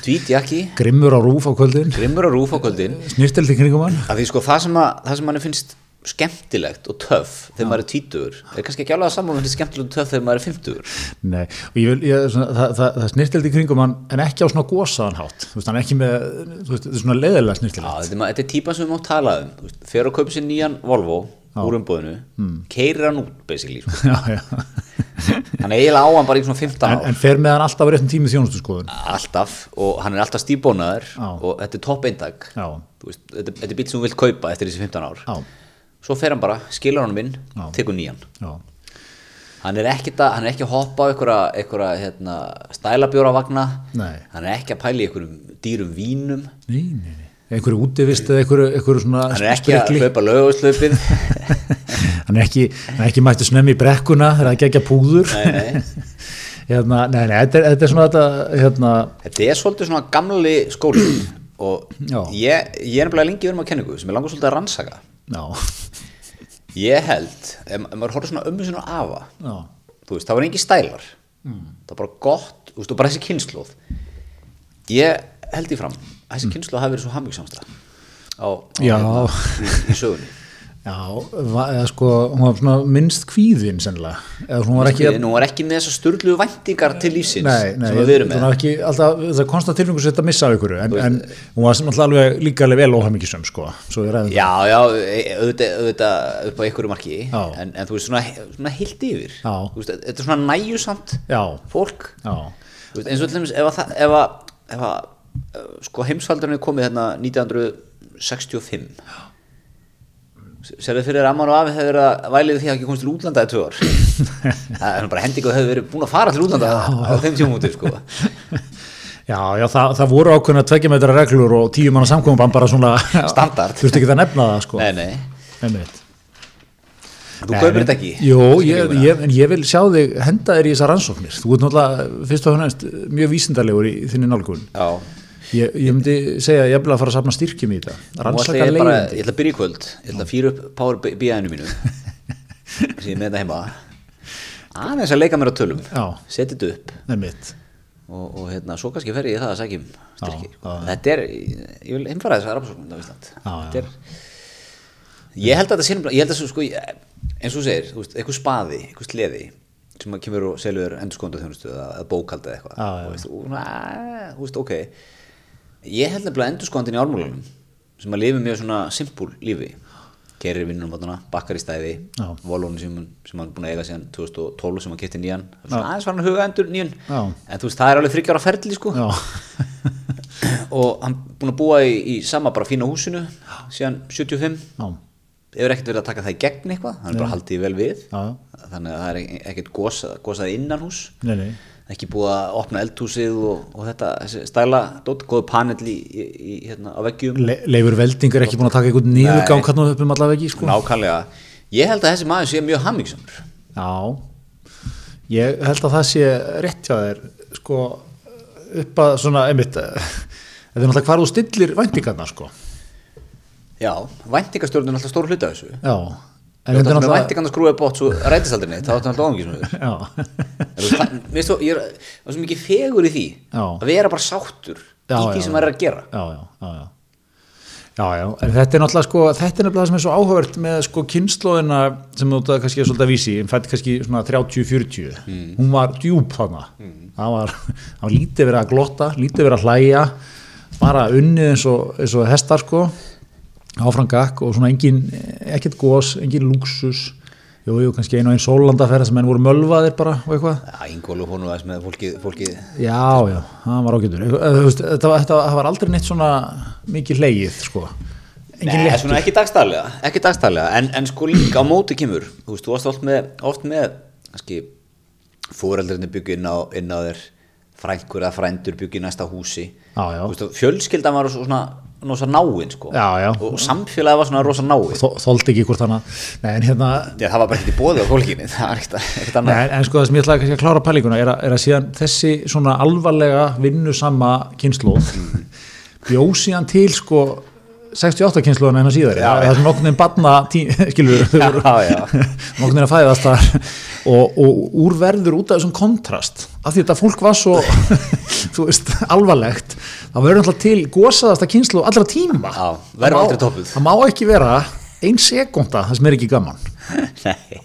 tvítjakki, grimmur á rúf á kvöldin. Grimmur á rúf á kvöldin. Snirteldi kringum hann. Að því sko það sem, að, það sem manni finnst skemmtilegt og töff þegar maður er tvítugur. Er kannski ekki alveg að saman finnst skemmtilegt og töff þegar maður er fimmtugur. Nei, og ég vil, ég, svona, það, það, það snirteldi kringum hann en ekki á svona gósaðan hátt. Þú veist, hann er ekki með, þú veist, þetta er svona leiðilega Já, snirteldi þetta, er, þetta er típan sem við mátt tala um. Fer og kaupa sér nýjan Volvo úr umbúðinu, mm. keirir hann út basically, sko. já, já. hann er eiginlega á hann bara í svona 15 En, ár. en fer með hann alltaf á réttum tími þjónustu skoðun alltaf og hann er alltaf stíbónaður Já. og þetta er topp eindag Já. Þetta, þetta er bíl sem þú vilt kaupa eftir þessi 15 ár. Já, svo fer hann bara, skilur hann inn Já. tekur nýjan hann er ekki, að, hann er ekki að hoppa á einhverja, hérna, stælabjóra vagna Nei. hann er ekki að pæla í einhverjum dýrum vínum nei, nei, nei einhverju útivist eða einhverju, einhverju svona hann er ekki að sprikli. hlaupa lögauslaupið hann er ekki, er ekki mættu snemmi í brekkuna það gegja púður nei, nei. hérna, nei, nei, þetta er, þetta er svona þetta, hérna, þetta er svolítið svona gamli skóli og Já. ég, ég er nefnilega lengi verið með kenningu sem ég langar svolítið að rannsaka já, ég held, ef, maður horfður svona ömmu sinna og afa já, þú veist, það var engi stælar. Það var bara gott, þú veist, og bara þessi kynnslóð ég held í fram að þessi kynnslóð hafi verið svo hammingsamstra á, á Já. í, í sögunni já sko, hún var svona minnst kvíðin sennilega, eða hún var ekki nú var ekki með þessar sturglu væntingar til lífsins Nei, nei, sem við erum hún með. var ekki alltaf, það er konstant tilfengur sem þetta missa af ykkur, en, en hún var sem alltaf alveg líka alveg vel óhamingisum, sko, já, já, e- auðvitað, auðvitað upp á einhverju marki Já. en, en þú veist, svona, svona heilt yfir. Já. Þú veist, þetta er svona næjusamt Já, fólk. Já, Þú veist, eins og dæmis ef að, ef að, ef að sko heimsfaldurinn er komið hérna 1965 Serðu fyrir að Amman og Afi verið að vælið því að ekki komst til útlanda í tvö ár? Það er bara hendingu hefur verið búin að fara til útlanda á þeim tjómúti sko. Já, já, það, það voru ákveðna tveggja metra reglur og tíu manna samkomum bara svona Standard. Þú veist ekki það nefna það, sko. Nei, nei, Einmitt. þú kaupir þetta ekki? Jú, ég, ég, en ég vil sjá þig henda þér í þessar rannsóknir. Þú ert náttúrulega, fyrst og hennast, mjög vísindarlegur í þinni nálgun. Já, ég, ég myndi segja að ég vil að fara að safna styrkjum í þetta. Rannsaka ég bara, leiðindi. ég ætla að byrja í kvöld. Ég ætla að fýra upp Power BI-inu mínu. Sem ég með þetta heima. Aðeins að leika mér á tölum. Setja þetta upp. Og, og hérna, svo kannski fer ég það að sækjum styrki. Já, já. þetta er, ég vil heimfara þess að rafsóknum á Ísland. Já, já. Þetta er, ég held að þetta nefnilega- ég held að svo, sko, eins og þú segir eitthvað spaði, eitthvað sleði sem kemur og selur endurskónda þjónustu eða eða eitthvað. Og, þú veist, ok ég held nefnilega endurskóndin í ármúlanum sem að lifi mjög svona simpul lífi kerir vinnunum átana, bakkar í stæði volónu sem, sem hann búin að eiga síðan 2012 sem hann kipti nýjan. Aðeins var hann að huga endur nýjan. Já. en þú veist, það er alveg þryggjára ferli sko. Og hann búin að búa í, í sama bara fína húsinu síðan 75 já, hefur ekkert verið að taka það í gegn eitthvað. Hann er bara haldið vel við. Já, þannig að það er ekkert gosað, gosað innan hús Nei, nei. Ekki búið að opna eldhúsið og, og þetta stæla, dótt, góðu panel í, í, hérna, á veggjum. Le Leifur Veldingur er ekki búin að taka einhvern niðurgang hann upp um allavega ekki, sko. Nákvæmlega, ég held að þessi maður sé mjög hammingsamur Já, ég held að það sé rétt hjá þér sko upp að svona, einmitt þetta er náttúrulega hvar þú stillir væntingarnar sko. Já, væntingastjórnum er alltaf stór hluta af þessu. Já, er þetta með náttúrulega væntingarnar skrúið bótt svo rætist aldrei neitt, þá er þetta alltaf Já, Mér finnst þú, ég er svo mikið fegur í því Já. að vera bara sáttur Já, í því sem maður er að gera. Já, já, já, já. Já, já, en þetta er náttúrulega sko, þetta er nefnilega það sem er svo áhugavert með sko kynnslóðina sem þú þetta kannski er svolítið að vísi, en fætti kannski svona 30-40, Mm. hún var djúb þarna, það var, það var lítið verið að glotta, lítið verið að hlæja, bara unnið eins og, eins og hestar sko, áfram gakk og svona engin, ekkert gos, engin luxus, jú, jú, kannski einu og einn sólandaferð sem enn voru mölvaðir bara og eitthvað, Já, Ingólu hónu aðeins með fólkið, fólkið. Já, já, það var veist, þetta, þetta var aldrei neitt svona mikið leið, sko. Engin Nei, léttur. svona ekki dagstælega, ekki dagstælega en, en sko líka á móti kemur þú veist, þú varst oft með, oft með kannski, fóreldrinni byggju inn á, inn á þér frængur eða frændur byggju í næsta húsi. Já, já. Þú veist, fjölskyldan var svo svona rosa náin sko. Já, já. og samfélagi var svona rosa náin Þó, Þoldi ekki hvort Nei, en hérna það var bara ekki bóðið á fólkinni ekkert, ekkert en, en sko það sem ég ætlaði kannski að klára pælinguna er að, er að síðan þessi svona alvarlega vinnusama kynnslóð bjóð síðan til sko 68 kynsluðan en síðar. Já, það er svona nokkurnin barna tí, skilur nokkurnin að fæðast og, og úr verður út af þessum kontrast af því þetta fólk var svo veist, alvarlegt það verður alltaf til gósaðasta kynslu allra tíma. Já, Það má- það má ekki vera ein sekunda það sem er ekki gaman. Nei,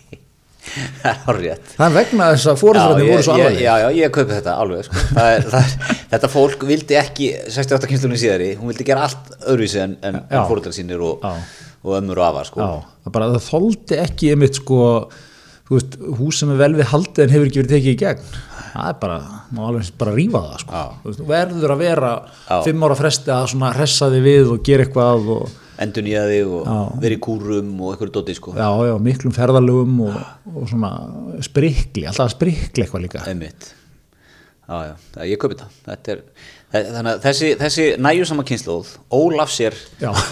það er horrið það er vegna þess að fóreldrarnir voru svo ég, alvarlegir. já, já, ég kaupi þetta alveg sko. það er, það er, þetta fólk vildi ekki 68 kynslunni síðari, hún vildi gera allt öðruvísi en, en, en fóröldrar sínir og, og ömmur og afa sko. Já, það bara það þoldi ekki einmitt sko, veist, hús sem er vel við haldið en hefur ekki verið tekið í gegn það er bara, má alveg bara rífa það sko. Veist, verður að vera Já. fimm ára fresti að svona hressa þig við og gera eitthvað og endur nýja þig og Já. verið í kúrum og eitthvað dóti sko. já, já, miklum ferðalögum og, og svona sprikli, alltaf að sprikli eitthvað líka einmitt já, já, það- ég kaupi þetta þetta er, þannig að þessi, þessi næjusama kynnslóð ólaf sér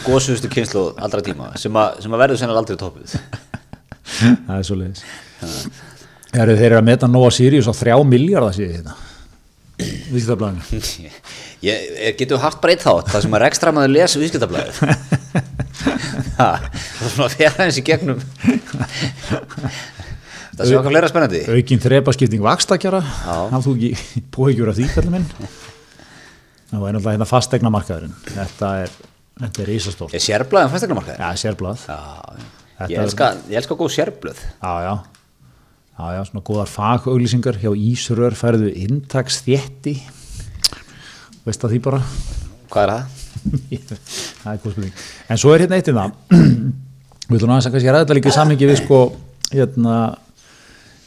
góðsugustu kynnslóð allra tíma sem, að, sem að verður sennilega aldrei toppuð það er svo leiðis Heru, þeir eru að meta Nova Sirius á þrjá miljardar Vísindablaðinu. Ég, ég getur haft bara eitt þátt það sem að rekstramaður les viðskiptablaðið það er svona eins í gegnum. Það sé okkar fleira spennandi. aukin þrepaskipting vakstakjara hann þú ekki búið af því kallið minn? Það var náttúrulega hérna fastegna markaðurinn þetta er, er ísastórt ég sérblaðið um fastegnamarkaði já, sérblað. Já, já, Þetta ég elska, ég elska góð sérblöð. Já já, já, svona góðar fagauglýsingar hjá Ísrör færðu intaksþétti veist að því bara? Hvað er það? það er góð spurning. En svo er hérna eitt í það við ætlum aðeins að kannski ræða þetta líka í samhengi við sko hérna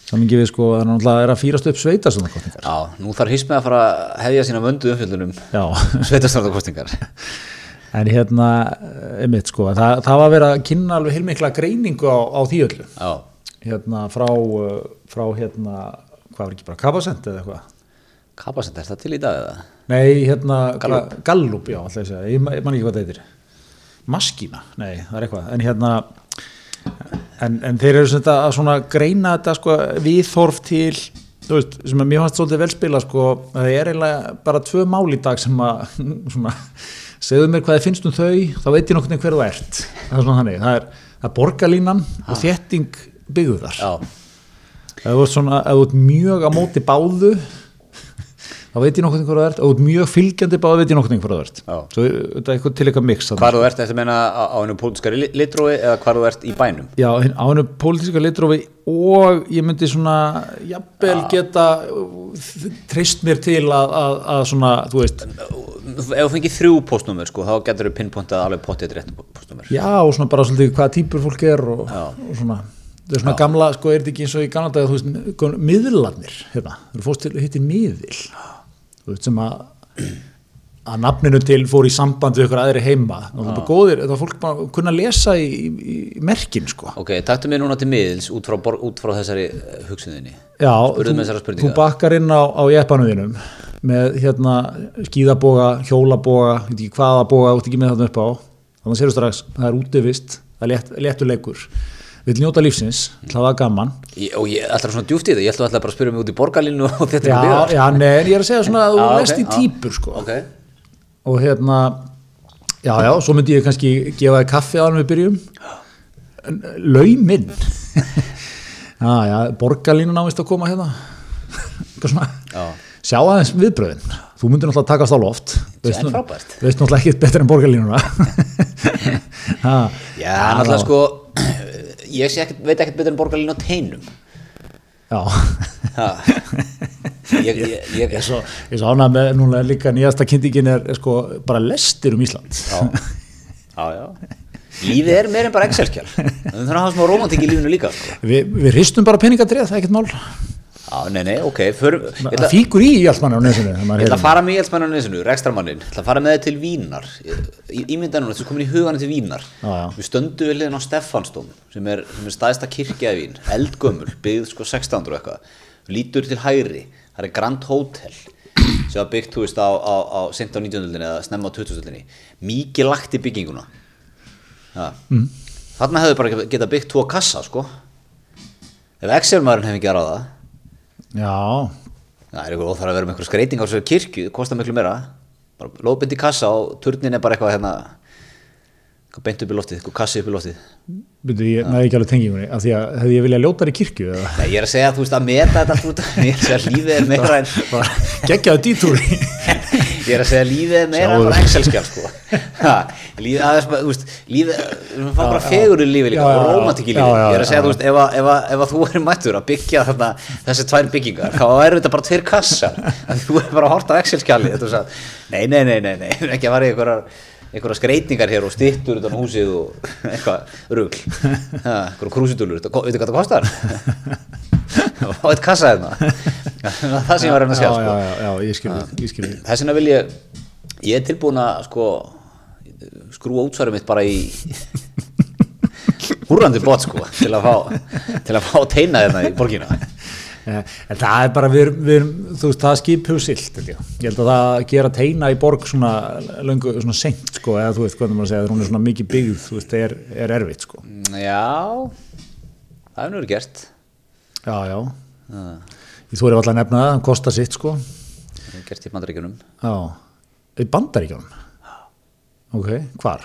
samhengi við sko að náttúrulega er að fýrast upp sveitarstofnarkostningar Já, nú þarf hismið að fara að hefja sína vöndu umfjöldunum já. sveitarstjórnarkostingar En hérna, einmitt sko, það, það var verið að kynna alveg heilmikla greiningu á, á því öllu. Já, Hérna frá, uh, frá hérna, hvað var ekki bara, Kabasent eða eitthvað? kapasent, er það til í dag eða? Nei, hérna, Gallup. Gallup, já, alltaf ég segja, ég, ma- ég man ekki hvað það heitir. Maskína, nei, það er eitthvað. En hérna, en, en þeir eru svona að svona greina þetta sko viðþorf til, þú veist, sem að mér fannst svolítið vel spila sko, að það er eiginlega bara tvö mál í dag sem að, svona, segðu mér hvað þið finnst um þau, þá veit ég nokkurnig hver þú ert. Það er svona þannig, það er, það er borgarlínan og þétting byggðar. Þú ert svona, ef þú ert mjög á móti báðu þá veit ég nokkuð hvað það ert, ert mjög fylgjandi báðu veit ég nokkuð hvað það ert. Já. svo er þetta eitthvað til eitthvað mix hvar þú ert eftir að meina á, hennu pólitískari li- litrói eða hvar þú ert í bænum? Já, á hennu pólitíska litrófi og ég myndi svona jafnvel geta uh, treyst mér til að, að, að svona, þú veist. Ef þú fengið þrjú postnúmer sko, þá getur þú pinnpointað alveg pottið rétt postnúmer já, og svona bara svolítið hvaða típur fólk er og, og svona. Það er svona gamla, sko, er þetta ekki eins og í gamla dag þú veist, miðlarnir hérna, þú fórst til að hitti miðil. Þú veist, sem að að nafninu til fór í samband við ykkur aðri heima. Og það er bara góðir, það var fólk bara að kunna lesa í, í, í merkin, sko. Ok, taktu mig núna til miðils út frá, út frá þessari eh, hugsuninni. Já, þú, þessara þú bakkar inn á, á jeppanum þínum með hérna skíðaboga, hjólaboga, veit ekki hvaða boga, þú ert ekki með þarna upp á. Þannig séu strax, það er útivist það er létt, léttur við njóta lífsins, það var gaman. Ég- Og ég ætla svona djúft í það, ég ætla bara að spyrja mig út í borgarlínu og þetta já, er já, nei, ég er að segja svona að þú Já, ok, lest í já. típur sko. Ok, og hérna já, já, svo myndi ég kannski gefa þér kaffi á hann við byrjum. Lauminn. Já, já, borgarlínu náist að koma hérna. Sjá aðeins viðbröðin þú myndir náttúrulega takast á loft. Veist, veist náttúrulega ekkert betur en borgarlínuna. Já, náttúrulega sko ég ekkert, veit ekkert betur en borgarlínu á teinum. Já. Ég, ég, ég, ég er svo, er svo ánað með núna er líka nýjasta kynningin er, er sko bara lestir um Ísland. Já, já, já. Lífið er meir en bara Excel-skjál við þurfum að hafa smá romantík í lífinu líka sko. Vi, við hristum bara peningadrið, það er ekkert mál já, nei, nei, ok ætla, það fíkur í manni á nesinu ég ætla að fara með Jelsmann á nesinu, rekstramannin ég ætla að fara með þið til Vínar ímynda núna, þessu komin í hugan til Vínar Já, já. við stöndum við liðin á Stefansdóm sem er, sem er staðista kirkja í Vín eldgömmul, byggð sko 1600 og eitthvað lítur til hægri, það er Grand Hotel sem var byggt, þú veist, á, á, á sent á 19. eða snemma á 20. mikið lagt í bygginguna ja. mm. þarna hefðu bara geta byggt tvo kassa, sko ef Excel-maðurinn hefði ekki að ráða já, það er eitthvað óþar að vera með eitthvað skreiting á þessu kirkju, kostar miklu meira. Bara lóðbind í kassa og turnin er bara eitthvað hérna eitthvað beint upp í loftið, eitthvað kassi upp í loftið. Byrju, ég næði ekki alveg tengingunni af því að hefði ég viljað ljóta þær í kirkju eða? Nei, ég er að segja að þú veist að meta þetta allt út ég er að segja að lífið er meira en geggjaðu dítúri ég er að segja lífið meira bara Excel-skjál sko. Lífið, aðeins, bara, þú veist, lífið við fá bara fegur í lífi líka og romantik í Já, lífi. Já, ég er að segja, þú veist, ef, ef, ef þú er mættur að byggja þarna þessi tvær byggingar, þá er þetta bara tveir kassar. Þú er bara að horta svo, nei, nei, nei, nei, nei ekki að í einhverjar einhverja skreitingar hér og stittur utan húsið og eitthvað rugl. Einhverja krúsitúlur, veitu hvað það kostar? Og eitt kassa hérna. Það sem ég var að reyna að sjá sko. já, já, já, ég skil þig, ég skil. Þig. þess vegna vil ég ég er tilbúin að sko skrúa útsvarum mitt bara í húrandi bot sko til að fá fá teina hérna í borgina. Eh, en það er bara, við, við, þú veist, það skip hefur silt ég. held að það að gera teina í borg svona löngu, svona seint sko, eða þú veist, hvernig maður segja, þegar hún er svona mikið byggð þú veist, er, er erfitt sko. Já það hefur nú verið gert. Já, já, það ég þú erum alltaf að nefna það, hann kostar sitt sko. Hefur gert í bandaríkjunum. Já, í bandaríkjónum ok, hvar?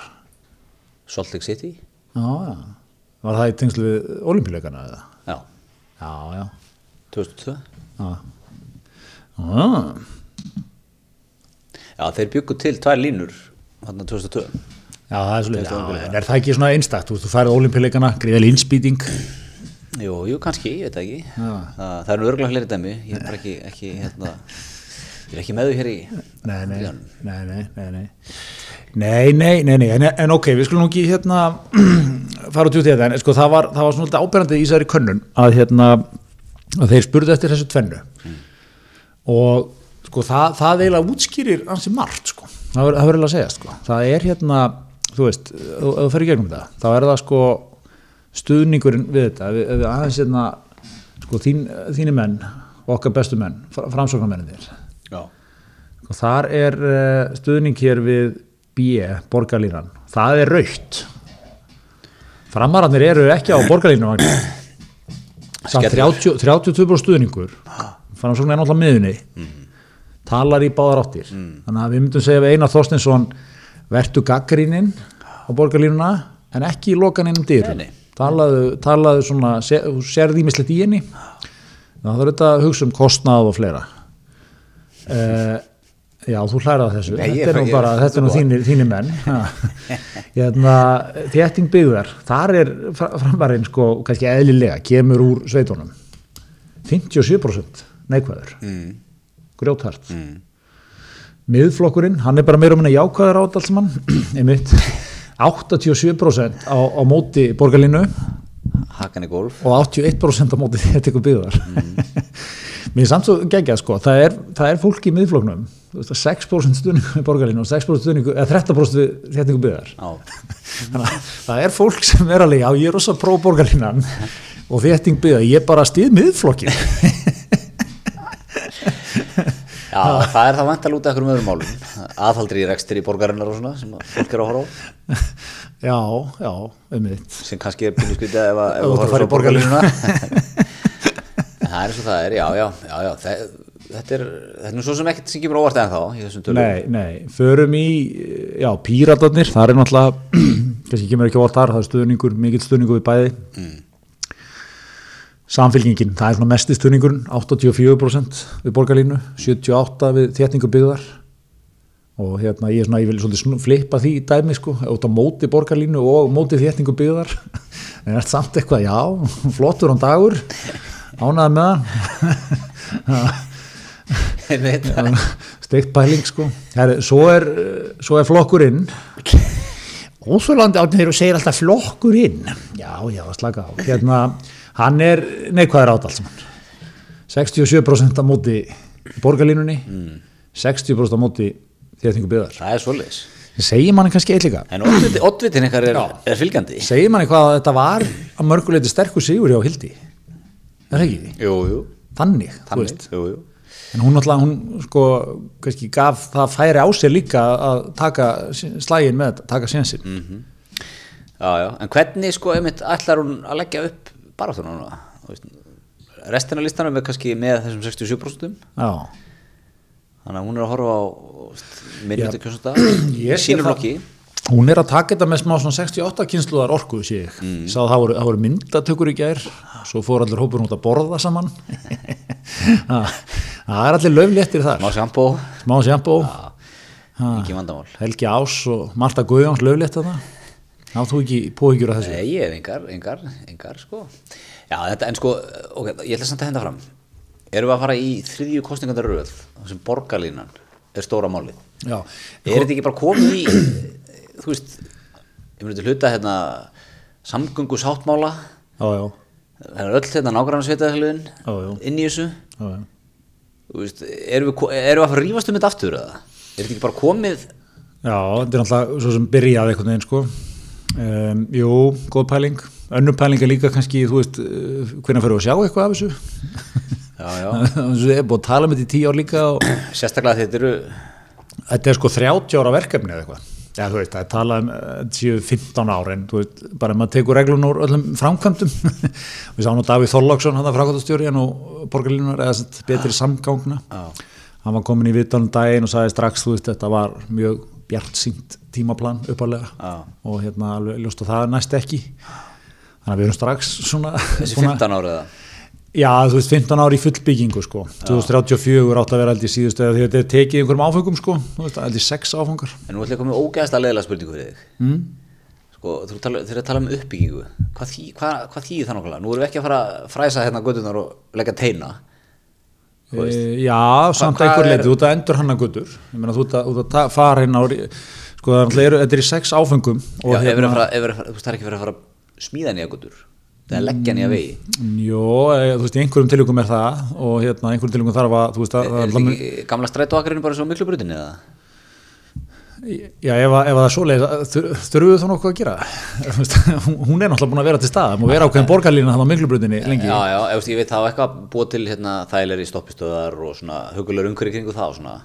Salt Lake City. Já, já, var það í tengslu við olimpíuleikana eða? já, já, já, 2002 já. Ah, já, þeir byggu til tvær línur hann 2002 já, það er svolítið, en er það ekki svona einstakt, þú veist, þú færið olimpíuleikana greiðal innspýting jú, jú, kannski, ég veit ekki. Já. það, það er nú örgulega fleiri dæmi ég er bara ekki, ekki hérna ég er ekki með þau hér í nei, nei, nei, nei, nei, nei. Nei, nei, nei, nei, en, ok, við skulum ekki hérna fara út í þetta, en sko það var, það var svona alltaf áberandi í þessari könnun að hérna, að þeir spurðu eftir þessu tvennu. Og sko það, það eiginlega útskýrir ansi margt sko, það verður það eiginlega að segja sko, það er hérna, þú veist, ef þú fer í gegnum þetta, þá er það sko stuðningurinn við þetta, ef við, aðeins hérna, sko þín, þínir menn og okkar bestu menn, framsóknarmenninir, já, og þar er uh, stuðning hér við B, borgarlínan. Það er raukt framararnir eru ekki á borgarlínu. 30, 32 stuðningur. Framsókn er náttúrulega miðunni talar í báðar áttir. Þannig að við myndum segja við Einar Þorstinsson vertu gaggrínin á borgarlínuna en ekki í lokaninum dyrum Nei, nei. talaðu, talaðu svona se- þú sérð ímislegt í henni. Það þarf þetta að hugsa um kostnað og fleira. Uh, já þú hlærað þessu. Nei, ég- þetta er nú ég- bara, þetta er nú þínir, þínir menn. Hérna, þétting byggðar. Þar er framvarinn sko kannski eðlilega, kemur úr sveitunum. 57% neikvæður. Mm. grjóthart. Mm. miðflokkurinn, hann er bara meira um henni jákvæður át alls mann, einmitt. 87% á, á móti borgarlínu. Hakan í golf. Og 81% á móti ykkur byggðar. Mér er samt svo geggjað sko. Það er, það er fólk í miðfloknum 6% stuðningu í borgarlínu og 6% stuðningu eða 13% við ykkur byggðar. Já, þannig að það er fólk sem er alveg já ég er rosa pró borgarlínan og ykkur byggðar, ég er bara stið miðflokkin já það er það vantal út af einhverjum öðrum málum. Aðhaldri í rekstur í borgarinnar og svona sem að fólk er að horfa á. Já, já, um mitt sem kannski er pínu skrítið ef, að- að fara á En það er eins og það er, já, já, já, já þe- þetta er, þetta er nú svo sem ekkert sem kemur óvart en þá í nei, nei, förum í já, píratarnir, það er náttúrulega kannski kemur ekki allt þar, það er stuðningur mikill stuðningur við bæði. Mm. samfélgingin, það er svona mesti stuðningurinn 84% við borgarlínu 78% við þétningu byggðar. Og hérna ég er svona, ég vil svolítið flippa því í dæmi sko, út á móti borgarlínu og móti þétningu byggðar. En er samt eitthvað, já, flottur án dagur ánæða með Einmitt. steikt pæling sko. Her, svo, er, eh, svo er flokkurinn Ósvölandi átnir og segir alltaf flokkurinn já, já, slaka á. Hérna, hann er neikvæður át alls saman 67% á móti borgarlínunni 60% á móti þéttingu byggðar. Það er svoleiðis. Segir manni kannski eitt líka? En oddviti- oddvitin ykkar er, er fylgjandi. Segir manni hvað að þetta var að mörguleiti sterkur sigur hjá Hildi? Er það ekki? jú, jú, Þannig, þú þannig, jú En hún náttúrulega, hún sko, kannski gaf það færi á sér líka að taka slægin með þetta, taka sénsinn. Mm. já, já, en hvernig sko einmitt ætlar hún að leggja upp baráttuna núna Þú veist, restina listanum er kannski með þessum 67% Já, þannig að hún er að horfa á minnvöldu kjósunda sínum það. flokki Hún er að taka þetta með smá svona 68 kynsluðar orku, sé ég. Mm. Það voru, það voru myndatökur í gær, svo fór allir hópur út að borða saman. það er allir löfléttir þar. má sjampó, Smá sjampó, vandamál. Helgi Ás og Marta Guðjóns löflétt að það. Þú ekki póhyggjur að þessu. Nei, ég hef engar, engar, engar sko. Já, þetta, en sko, ok, ég ætla samt að henda fram. Erum við að fara í þriðju kostningandar röð? Sem borgarlínan er stóra málið. Já, Er þetta ekki bara komið í þú veist ég myndi hluta hérna samgöngu sáttmála já, já, það er öll hérna nágrann sveitaðhlutin Já, já. inn í þessu. Já, já. Veist, erum við, erum við að fara að rífast um þetta aftur eða? Er þetta ekki bara komið Já, þetta er náttúrulega svo sem byrjaði einhvern veginn sko. Um, jú, góð pæling. Önnur pæling er líka kannski, þú veist, uh, hvernig fyrir við að sjá eitthvað af þessu? Já, já Þessu er búið að tala með þetta í tíu ár líka og Sérstaklega þetta eru þetta er sko 30 ára verkefni eða eitthvað. Já, þú veist, það er talað um uh, þetta séu 15 ára en þú veist, bara ef maður tekur reglun úr öllum framkvæmdum. við sáum nú Davíð Þorláksson, hann að framkvæmdastjóri, hann og borgarlínunar, eða sett betri samgangna. Já. Hann var komin í vitanum daginn og sagði strax, þú veist, þetta var mjög bjart sínt tímaplan uppalega Já. og hérna alveg ljóst að það næst ekki. Þannig að við erum strax svona... þessi svona 15 ára eða Já, þú veist, 15 ári í fullbyggingu sko, 2034 átt að vera aldrei síðustu eða þetta er tekið einhverjum áfengum sko, aldrei sex áfangar. En nú ætla ég að koma með ógæðast að leiðilega spurningu fyrir þig. Mm. Sko, þú eru að tala um uppbyggingu. Hvað, þý, hvað, hvað þýðir það nákvæmlega? Nú erum við ekki að fara að fræsa hérna göttunar og leggja teina. E, já, samt hvað einhver er- leiti, þú ert að endur hann að guttur, ég meina þú ert að, fara inn á, sko, það er er í sex áfengum og Já, ef hérna, það er ekki verið að fara smíða nýja göttur Að leggja nýja vegi jó, e, þú veist, í einhverjum tilugum er það og hérna, einhverjum tilugum þarf að, þú veist, að, Er þetta ekki gamla strætóakarinn bara svo miklu brutinni eða? já, ef, ef að það er svoleið, þurfum við þá nokkuð að gera, hún er náttúrulega búin að vera til stað, og vera ákveðin borgarlína þannig á miklubrutinni lengi. Já, já, veist, ég veit það á eitthvað búið til hérna, þægilegri stoppistöðar og svona hugulegur umhverju kringu það og svona.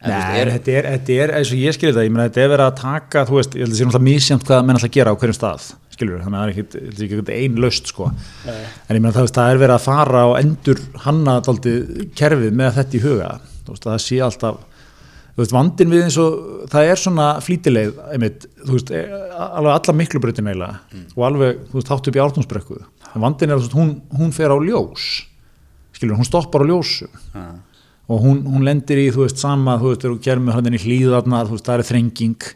Þú Nei, er, þetta er, þetta er, eins og ég skilir það, ég meina þetta er verið að taka, þú veist, ég held að það sé náttúrulega mísjönd hvað menn alltaf gera á hverjum stað, skilur þannig að það er ekkit, þetta er ekki ein löst, sko. En ég meina það, það er verið að fara og endur hanna kerfið með þetta í huga, veist, það sé alltaf, veist, vandin við eins og, það er svona flýtileið, einmitt, þú veist, e- alveg alla miklu brutin eiginlega og alveg, þú veist, þátt upp í ártúnsbrekku, vandin er, veist, hún, hún fer á ljós, skilur, hún stoppar á ljósu. Já. og hún, hún lendir í, þú veist, sama þú veist, þú gerir með hann í hlýðarnar þú veist, það er þrenging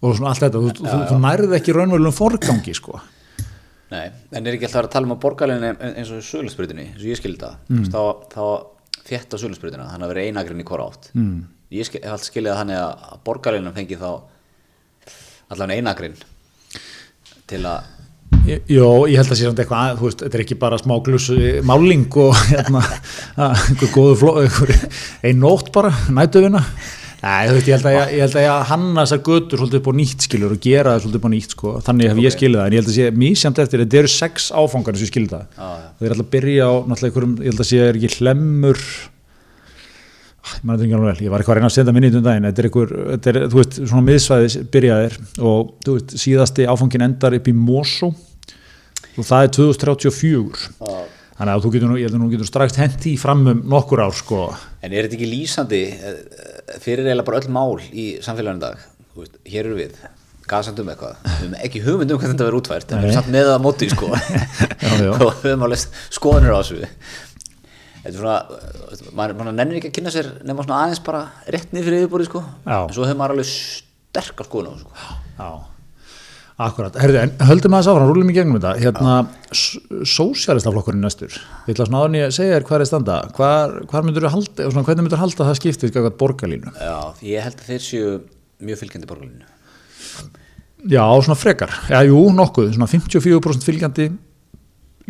og svona allt þetta, þú, þú, þú nærði ekki raunverulegum forgangi, sko Nei, en er ekki alltaf að tala um að borgarlegin eins og sölusbrytinni, eins og ég skildi það Mm. þá, þá þétta sölusbrytina þannig að vera einagrinn í hvora átt mm. ég skil, hef alltaf skilið það þannig að borgarlegin fengi þá allan einagrinn til að Jó, ég held að sé samt eitthvað, að, þú veist, þetta er ekki bara smá glussu máling og hérna, einhver góðu fló, einhver, ein nótt bara, nætuvina. Nei, þú veist, ég held að ég, ég held að ég hanna þessar götur svolítið upp á nýtt skilur og gera það svolítið upp á nýtt, sko, þannig hef ég skilið það, en ég held að sé mísjönd eftir, þetta eru sex áfangar sem ég skilið það. Já, já. Það er alltaf að byrja á, náttúrulega einhverjum, ég held að sé er ekki hlemmur, Ah, ég maður þetta ekki alveg vel, ég var eitthvað að reyna að senda minni í daginn, þetta er einhver, þetta er, þú veist, svona miðsvæðis byrjaðir og þú veist, síðasti áfangin endar upp í Mosó og það er 2034 þannig að þú getur nú, ég held að nú getur strax hendi fram um nokkur ár sko. En er þetta ekki lýsandi eh, fyrir eiginlega bara öll mál í samfélaginu dag veist, hér eru við gasandum eitthvað, við höfum ekki hugmynd um hvað þetta verður útvært, en við erum samt með það á móti sko, já. og við höfum alveg skoðanir á þessu þetta er svona, maður, maður nennir ekki að kynna sér svona aðeins bara rétt niður fyrir yfirbúri sko, Já. en svo hefur maður alveg sterkar skoðan á þessu sko. Akkurat. Herðu, en höldum að þess áfram, rúlum í gegnum þetta. Hérna, sósjálistaflokkurinn næstur. Við ætla svona en ég að segja þér hvað er standa. Hvar, hvar myndur þú halda, svona, hvernig myndur þú halda að það skiptið eitthvað borgarlínu? Já, ég held að þeir séu mjög fylgjandi borgarlinu Já, svona frekar, já, jú, nokkuð. Svona 54% fylgjandi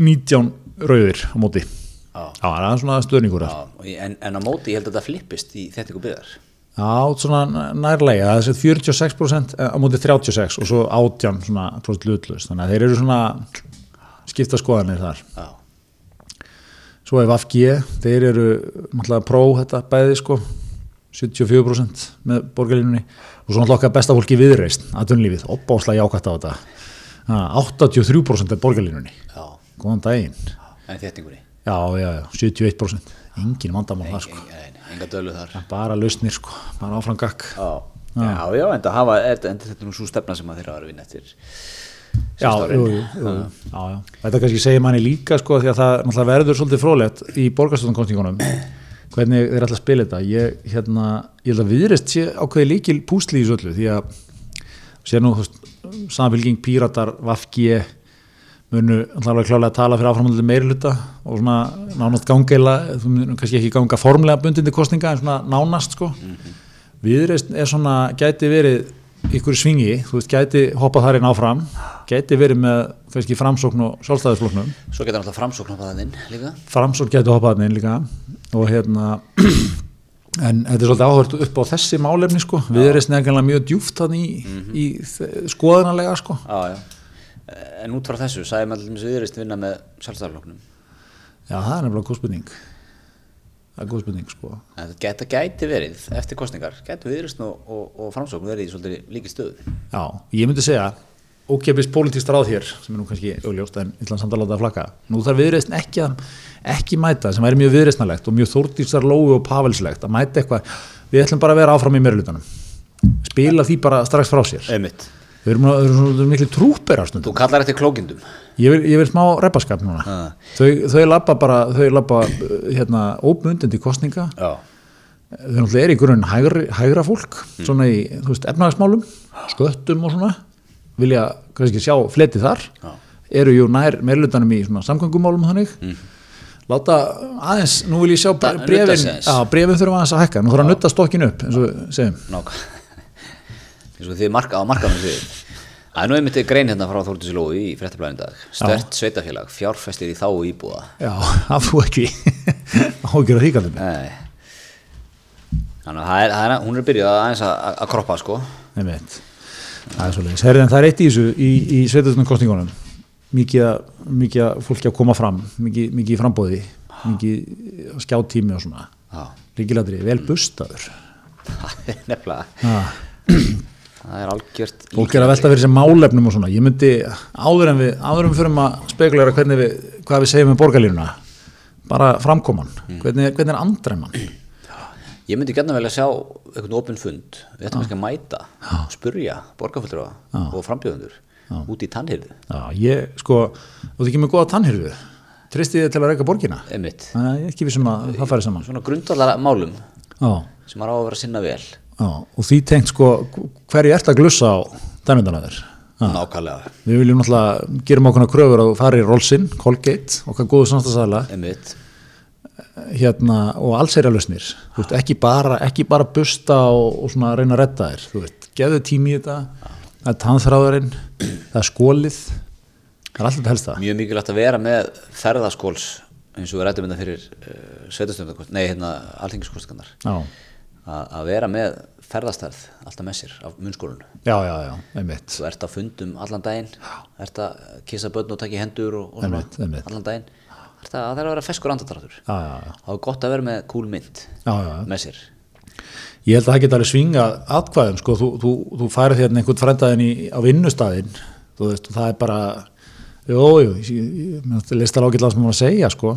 19 rauðir á móti. Já. Já, það er svona stöðningur Já, ég- en, en á móti ég held að þetta flippist í þetta ykkur byggðar Já, svona nærlega, það er sem 46% á móti 36 og svo 18 svona próst lutlust, þannig að þeir eru svona skipta skoðanir þar. Já, svo ef FG, þeir eru náttúrulega pró þetta bæði sko 74% með borgarlínunni. Og svo náttúrulega besta fólki viðreist aðtunlífið, opbáslega jákvætt á þetta. Ha, 83% er borgarlínunni. Já, góðan daginn. En þéttingunni? Já, já, já, 71% engin vandamál það sko. Nei, enga dölu þar. Bara lausnir sko, bara áfram gakk Já, já, já en það hafa, er, en þetta er nú svo stefna sem að þeirra var að vinna eftir já, jú, jú, já, já. þetta kannski segir manni líka sko því að það verður svolítið frólægt í borgarstofnkostningunum hvernig þeir ætla að spila þetta. Ég, hérna, ég held að viðrist sé ákveði líkil púsli í öllu því að sér nú, samfélging píratar, vafgi munu allavega klálega að tala fyrir áframhaldi meiriluta og svona nánast gangeila þú munir kannski ekki ganga formlega bundindi kostninga en svona nánast sko. Viðreist er svona, gæti verið ykkur svingi, þú veist, gæti hoppað þar inn áfram, gæti verið með kannski framsókn og sjálfstæðisfloknum Svo geta náttúrulega framsókn það inn líka. Framsókn gæti hoppað þarna inn líka. Og hérna en þetta er svolítið áhört upp á þessi málefni sko, viðreist nefnilega mjög djúft þannig í, í þe- skoðunarlega sko. Já, já En út frá þessu, sagði maður til dæmis viðreist vinna með sjálfstæðarflokknum Já, það er nefnilega góð spurning. Það er góð spurning sko. En þetta gæti, verið, eftir kostningar gæti viðreist og, og, og framsókn verið í svolítið líki stöðu? Já, ég myndi segja ókepist pólitískt ráð hér sem er nú kannski augljóst en Íslands samt að láta að flakka. Nú þarf viðreist ekki að ekki mæta sem væri mjög viðreistnalegt og mjög þórtísar lógu og pavelslegt að mæta eitthvað. Við ætlum bara að vera áfram í meirulutanum spila því bara strax frá sér. Einmitt við erum, erum svona miklu trúperar Þú stundum kallar eftir klókindum. Ég vil, ég vil smá repaskap núna. Ha. þau, þau labba bara þau labba uh, hérna óbundandi kostninga Já. Þau náttúrulega er í grunn hægra, hægra fólk svona í, þú veist, efnahagsmálum sköttum og svona. Vilja kannski sjá fleti þar. Já. eru jú nær meirlutanum í svona samgöngumálum þannig. Láta aðeins, nú vil ég sjá brefin, brefin þurfa aðeins að hækka. Nú þarf að nutta stokkin upp eins og segjum. Nák eins og þið marka á markanum því Það er nú einmitt grein hérna frá Þórtis Lói í fréttablaðin dag. Stört sveitafélag, fjárfestir í þá íbúða. Já, það þú ekki. Ágjör að Nei. Þannig að er, hún er byrjuð að aðeins að, að kroppa sko. Einmitt. það er svolítið Herri, en það er eitt í þessu í, í sveitastunum kostningunum mikið, að- mikið að fólki að koma fram mikið, mikið í frambóði mikið skjáttími og svona. Já, líkilatri, vel bustaður. Það er nefnilega. Það er algjört fólk er að velta fyrir sem málefnum og svona. Ég myndi áður en við áður en við fyrir að spekulera hvernig við, hvað við segjum með borgarlínuna bara framkoman. Hvernig, hvernig er andræman Ég myndi gætna vel að sjá einhvern opinn fund. Við ættum kannski að mæta og spurja borgarfullur og frambjöðundur út í tannhyrðu. Já, ég sko, þú þykir með góða tannhyrfu tristið til að reyka borgina? Að ég er ekki vissum að það færi saman. Svona grundvallara málum já, sem maður á að vera sinna vel já, og því tengt sko hverju ert að glussa á tannhyrðanaður Nákvæmlega. Við viljum náttúrulega gerum okkurna kröfur að fara í Rolsin, Colgate, okkar góðu samstagsæðla Einmitt. Hérna, og allsherjarlausnir Þú veist, ekki, bara, ekki bara busta og, og svona reyna að redda þér þú veist, gefðu tími í þetta það er tannþráðurinn, það er skólið það er alltaf helst það Mjög mikilvægt að vera með ferðaskóls eins og við rættum þetta fyrir uh, sveitastöndar, nei hérna alþingiskostingarnar já, að að vera með ferðastærð alltaf með sér af munnskólinu já, já, já, einmitt. Þú ert að fundum allan daginn ert að kissa börn og taka í hendur og, og svona Einmitt, einmitt. allan daginn. Að, það er að vera feskur andadrættur já, já, já, þá er gott að vera með cool mynd já, já. með sér. Ég held að það geta alveg svinga atkvæðum sko, þú, þú, þú færið hérna einhvern frændaðin á vinnustæðin þú veist, og það er bara jú, jú, ég, ég, ég leist alveg ágætlega sem maður að segja sko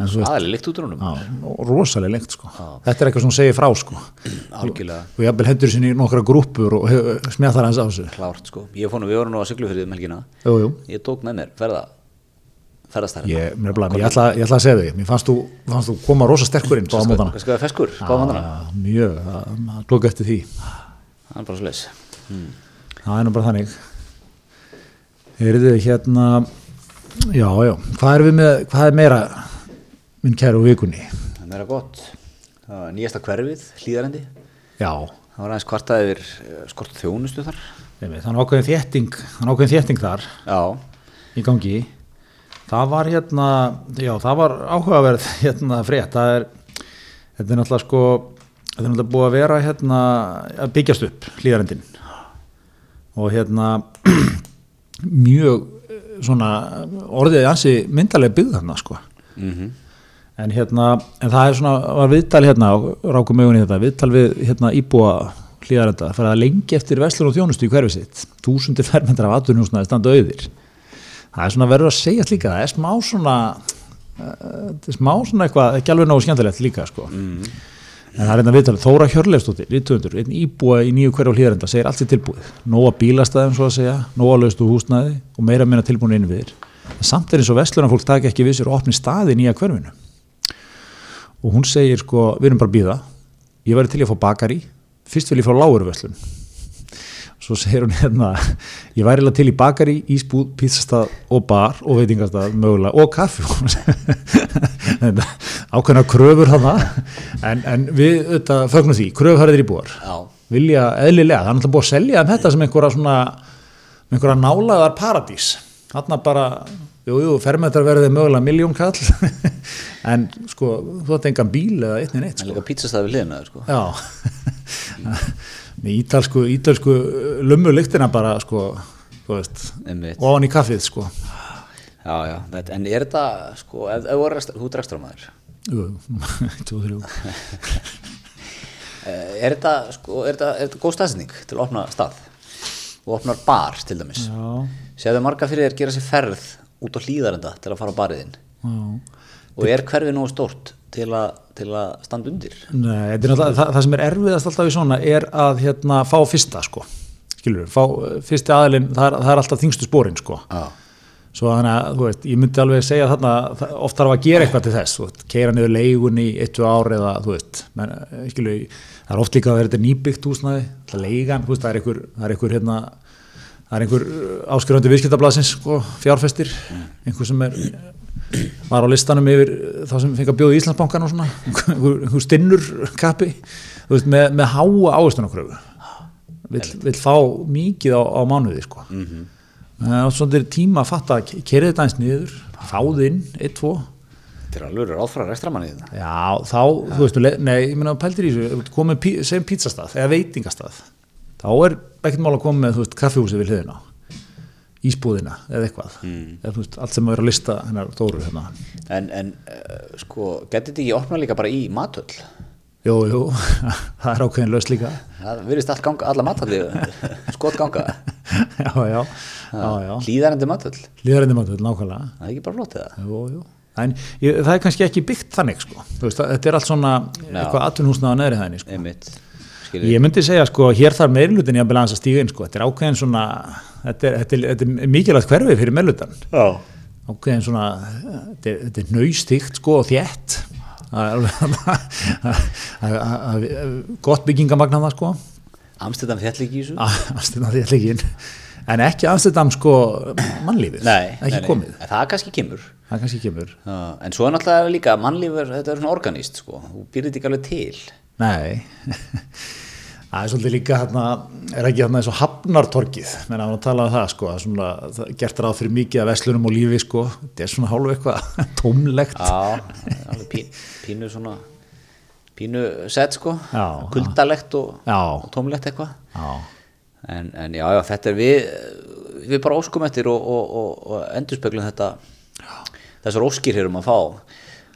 aðalega líkt út úr húnum og rosalega lengt sko. Þetta er eitthvað sem hún segir frá sko. Algjörlega. Og jafnvel hendur sinni í nokkra grúpur og smjað þar hans á þessu. Klárt sko. Ég fór nú, við vorum nú að syklu fyrir um helgina. Jú, jú. ég tók með mér. Ferða ferðastærð Ég, mér, bara, ég, ætla, ég ætla að segja þig, mér fannst þú, fannst þú koma rosa sterkur inn á skal það feskur, mjög, það- klokka eftir því. Það er bara svo leis það er nú bara þannig. Heyrðu, hérna já, já, hvað er með hvað er meira, minn kæru vikunni. Það er meira gott. Það var nýjasta hverfið, hlýðarendi já, það var aðeins kvartað yfir eh, skort þjónustu þar. Þannig ákveðin þétting þannig ákveðin þétting þar já, í gangi. Það var hérna já, það var áhugaverð hérna frétt, það er þetta er náttúrulega sko þetta er náttúrulega búið að vera hérna að byggjast upp hlýðarendin og hérna mjög eh, svona orðið ansi myndalega byggð þarna sko. Mhm en hérna, en það er svona var viðtal hérna, rákum augunni þetta viðtal við hérna íbúa hlýðarenda það fara lengi eftir verslun og þjónustu í hverfi sitt. Þúsundir fermetrar af atvinnhúsnaði standa auðir. Það er svona verður að segja líka það er smá svona þetta er smá svona eitthvað, ekki alveg nógu skemmtilegt líka sko. en það er að viðtalið Þóra Hjörleifstóttir, rítuðundur, einn íbúa í nýju hverju á hlýðarenda, segir allt í tilbúið. Nóga bílastæðum svo að segja, nóga laustu húsnæði og er í hún segir sko, við erum bara að býða ég væri til í að fá bakari. Fyrst vil ég fá lágurverslun svo segir hún hérna ég væri alveg til í bakari, ísbúð, pizzastað og bar og veitingastað mögulega og kaffi. Ákveðna kröfur hana en, en við þetta fögnum því, kröfharðir íbúar Já. vilja eðlilega, það er náttúrulega búið að selja þetta sem einhverja svona einhverja nálaðar paradís. Þarna bara, jú, jú, fermetrar verðið mögulega miljón kall. En sko, þú ætti engan bíl eða eitt En sko. líka pizzastað við hliðina sko. Já. Með ítalsku, ítalsku lummu lyktina bara sko, þú veist ofan í kaffið sko. Já, já, en er þetta sko, ef, þú er rekstramæður Jú, tvo, þrjú. Er þetta, sko, er þetta, er góð staðsetning til að opna stað? Og opnar bar til dæmis? Já, Séðu marga fyrir þér gera sér ferð út á hlýðarenda til að fara á bariðinn já. Og er hverfið nógu stórt til að, til að standa undir? Nei, það, það sem er erfiðast alltaf í svona er að hérna fá fyrsta sko. Skilur, fá uh, fyrsti aðilinn það það er alltaf þingstu spórin sko. Svo þannig að, þú veist, ég myndi alveg segja þarna, oft þarf að gera eitthvað til þess keira niður leigun í eitt, tvö ár eða, þú veist, menn, eh, skilur það er oft líka að vera þetta nýbyggt húsnaði leigan, þú veist, það er einhver það er einhver, hérna, það er einhver áskrifandi viðskiptablasins, sko, fjárfestir einhver sem er var á listanum yfir þá sem fengi að bjóða í Íslandsbankan og svona, einhver, einhver stinnur kappi, þú veist, með, með háa áherslunakröfu vill, vill fá mikið á, á mánuði, sko. Það er svona tíma að fatta að kerið þetta eins niður, fáð inn, eitt, tvo. þetta er alveg ráðfra rekstramanni þetta Já, þá, þú veistu, le- nei, ég meina pæltir í þessu, þú komið, pí- segjum pizzastað eða veitingastað, þá er ekkert mál að koma með, veist, kaffihúsið við hliðina, ísbúðina eða eitthvað, eða þú veist, allt sem er að lista hennar Dóru hérna. En, en uh, sko, getur þetta ekki opna líka bara í matöll? Jú, jú, það er ákveðin laus líka. Það virðist allt ganga, alla matalli skot ganga, já, já, já, já, hlýðarendi matöll líðarinni maður, nákvæmlega. það er ekki bara flott eða Jú, jú. En það er kannski ekki byggt þannig, sko. Veist, þetta er allt svona eitthvað atvinnhúsnaða neðri hæðinni, sko. einmitt, skilur. Ég myndi segja sko, hér þarf meirlutin í hans að stíga inn sko, þetta er ákveðin svona, þetta er, þetta er, þetta er mikilvægt hverfi fyrir meirlutan, ákveðin svona, þetta er, þetta er nöystíkt sko og er gott byggingamagn það sko, Amsterdam fjall ekki í þessu? Ekki inn, en ekki Amsterdam sko mannlífið, Nei, ekki nei, nei. komið, En Það kannski kemur. Það kannski kemur, En svo er náttúrulega líka mannlífur, þetta er svona organist sko, þú býrði þetta ekki alveg til nei, það er svolítið líka hérna, er ekki hérna eins og hafnartorkið, menn að tala um það sko, er svona, það er gert ráð fyrir mikið af veslunum og lífi sko, þetta er svona hálfu eitthvað tómlegt, Já, alveg pín, pínu svona pínu sett sko. Já. kuldalegt og, og tómlegt eitthvað. Já, en, en já, já, þetta er við við bara óskum eftir og, og, og, og endurspeglum þetta þessar óskir hér um að fá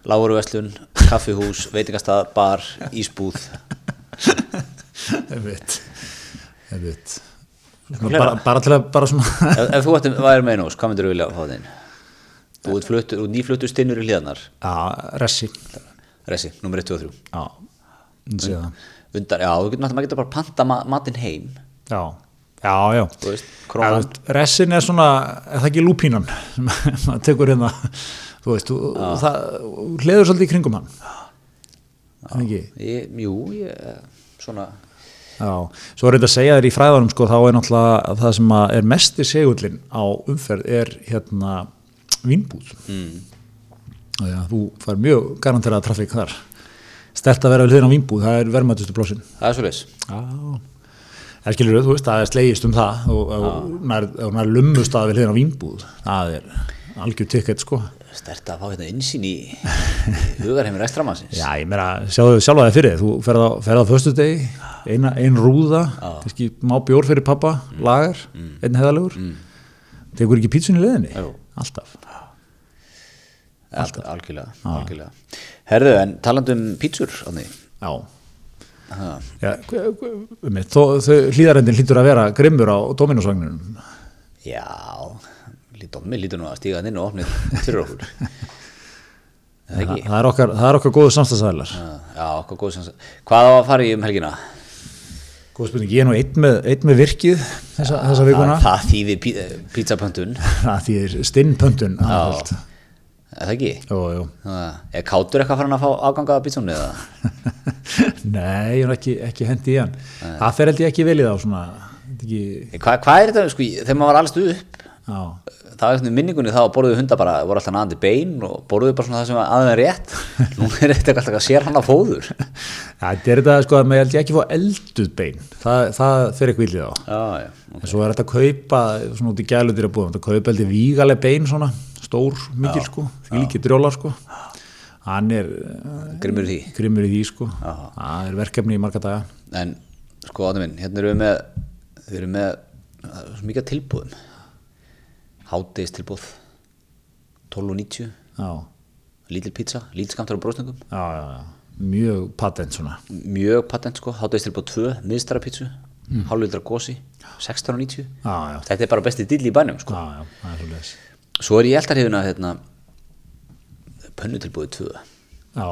láguruverslun, kaffihús, veitingastað bar, ísbúð. Veit, Fleira? bara, bara til að, bara svona, ef, ef þú ættum væri með einu, hvað myndir þú vilja fá þinn? Þú ert nýfluttur stinnur í hlíðanar já, ressi, Resi, nummer 1, 2 og 3 já, það, Undar, já, þú getur náttúrulega maður getur bara panta ma matinn heim. Já, já, já, Þú veist, krónan. Ressin er svona, er það ekki lúpínan sem maður tekur hérna þú veist, þú, það hliður svolítið í kringum hann. En ekki? Ég, Jú, ég, svona Já, svo er þetta að segja þér í fræðanum sko, þá er náttúrulega það sem er mestir segullin á umferð er hérna vínbúð. Mm. Já, þú fær mjög garantera trafík þar. Stert að vera við hliðin á vínbúð, það er verðmættustu blósin Það er svo leys Já, það skilur þú veist, það er slegist um það og, og nær, og nær lummust að við hliðin á vínbúð. Það er algjör ticket sko Stert að fá hérna innsýn í, hugarheimir ekstramansins Já, ég meira, sjáðu sjálfa þig fyrir þú ferð á, ferð á föstu degi, eina, ein rúða, kannski má bjór fyrir pappa, lagar, einn heðalegur, tekur ekki pítsun í leðinni? Jú. Alltaf. Allt, algjörlega, algjörlega. Herðu, en talandi um pítsur Já. Já, þó, þau hlýðarendin hlýtur að vera grimmur á Dominosvagninum. Já Mér lítur nú að stíga hann inn og opnið fyrir okkur eða ekki? það er okkar, það er okkar góðu samstagsæðlar Já, já, okkur góð sem Hvað á að fara í um helgina? góð spurning, ég er nú einn með, einn með virkið þessa, þessa vikuna Það, það þýðir pí, pizzapöntun það þýðir stinnpöntun Já, eða ekki? jú, jú. Það, er kátur eitthvað farin að fá afgangaða eða? nei, ég er ekki, ekki hendi í hann það fer held ég ekki vel í þá ekki, Hvað, hvað er þetta, sko, þegar maður var allast upp það var svona minningunni þá borðuðu hundar bara, voru alltaf naðandi bein og borðuðu bara svona það sem aðeins rétt. Nú er þetta alltaf að sér hann að fóður. Já, þetta er þetta sko að maður held ég ekki fá elduð bein, það, það fer ekki villið á. já, já, En svo er þetta að kaupa, svona út í gælutir að búða, þetta kaupa held ég vígaleg bein svona, stór, mikil sko, því líki drjólar sko. Hann er uh, grimmur í því. grimmur í því sko, það er verkefni í marga daga. en sko áttu minn, hérna erum við með við erum með hátdeis tilbúð 12.90 Já, lítil pizza, lítil skamtur á já, mjög patent svona. mjög patent sko, hátdeis tilbúð 2 miðstara pizzu, mm. hálflitra gósi 16.90 Já, já, þetta er bara besti dill í bænum sko. Já, já, svo er ég eldarhifuna hérna pönnutilbúið 2 Já,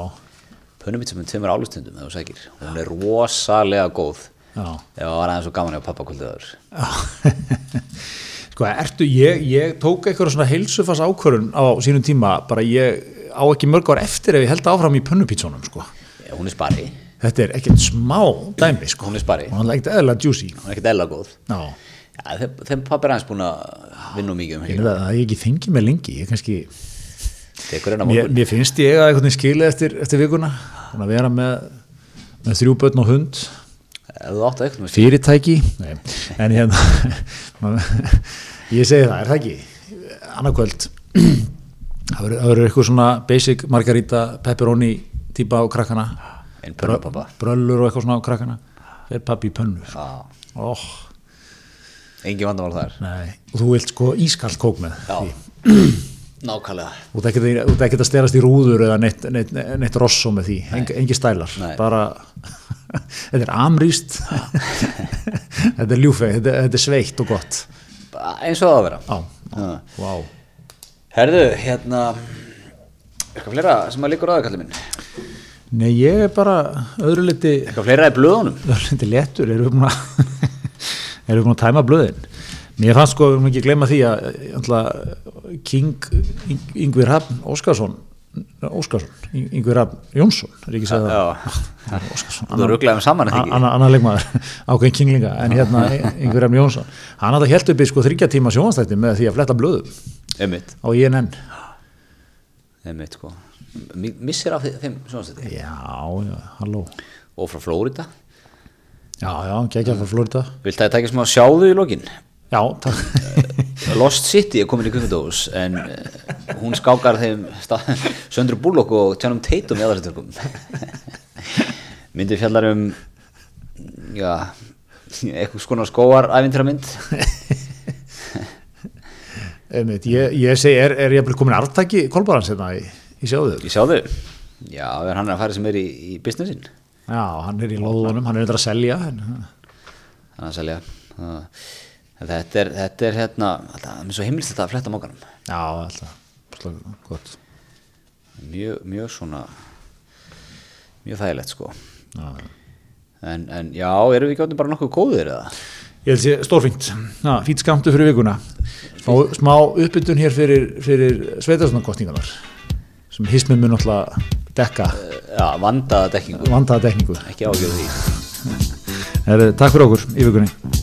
pönnupizza með tveimur álustundum ef þú sækir, hún er rosalega góð. Já. ef það var aðeins svo gaman ef pappa kvöldið þar sko, ertu, ég, ég tók eitthvað svona heilsufas ákvörun á sínum tíma, bara ég á ekki mörg ár eftir ef ég held áfram í pönnupítsónum, sko. Já, hún er spari, Þetta er ekkert smá dæmi, sko. hún er spari Og hann er ekkert eðla juicy. hún er ekkert ella góð. Já, Já, þeim, þeim pappa er aðeins búin að vinna mikið um að það ég ekki fengið mig lengi, ég kannski, mér, mér finnst ég að eitthvað skilið eftir, eftir vikuna, að vera með, með þrjú börn og hund, ef þú átt að eitthvað fyrirtæki, Nei. en hérna, ég segi það, er það ekki, annarkvöld, það verður það eitthvað svona basic margarita, pepperoni típa á krakkana, pappa bröllur og eitthvað svona á krakkana, fer pappi í pönnu, Já, óh, engin vandamál þar. Nei, og þú vilt sko ískalt kók með nákvæmlega. Þú ert ekkert þú ert ekkert að sterast í rúður eða neitt, neitt, neitt rosso með því, Eng, engi stælar, Nei. bara, þetta er amrýst, þetta er ljúfeg, þetta, þetta er sveitt og gott. Eins og það á að vera Já, Já. vá. Herðu, hérna eitthvað fleira sem að líkur á það kallið minn Nei, ég er bara öðru liti, eitthvað fleira í blöðunum öðru liti léttur, erum við búin að, erum við búin að tæma blöðin. Mér fannst sko, við erum ekki að gleyma því að King Yng- Yngvi Rafn Óskarsson, Óskarsson, Yng- Yngvi Rafn Jónsson, er ekki að? Já, Óskarsson, þú rugglaðum saman ekki? Annar anna leikmaður, ákveðin kinglinga en hérna Yngvi Rafn Jónsson. Hann hafði held uppi sko þryggja tíma sjónastætti með því að fletta blöðum. Á INN einmitt sko. Mi- Missir af þe- þeim sjónastætti já, já, halló. Og frá Flórida já, já, geggja frá Florida Vilt það taka smá sjáðu í lokin? Já, takk. Lost City er komin í kvikmyndahús en eh, hún skákar þeim Söndru Bullock og Tjánum Tatum í aðarstökum myndi fjallar um já eitthvað skona skóar æfintra mynd Einmitt, ég, ég segi, er, er ég komin arftaki kolbarans hérna í, í sjáðu? Sá þau já, er hann er að fara sem er í, í businessin já, hann er í loðunum, hann er eitthvað að selja en, hann að selja. Það- en þetta er, þetta er hérna það er svo heimilist þetta að fletta mókanum já, alltaf. Gott. Mjög, mjög svona mjög þægilegt sko. Já, en, en já, erum við ekki áttum bara nokkuð góðir eða? Ég held sé stórfínt, Já, fínt skamtu fyrir vikuna. Smá, smá uppbytun hér fyrir, fyrir sveitarstofnarkostningarnar sem hismið mun alltaf dekka. Já, vandaða dekkingu. Vandaða dekningu ekki ágjörðu því. Takk fyrir okkur í vikunni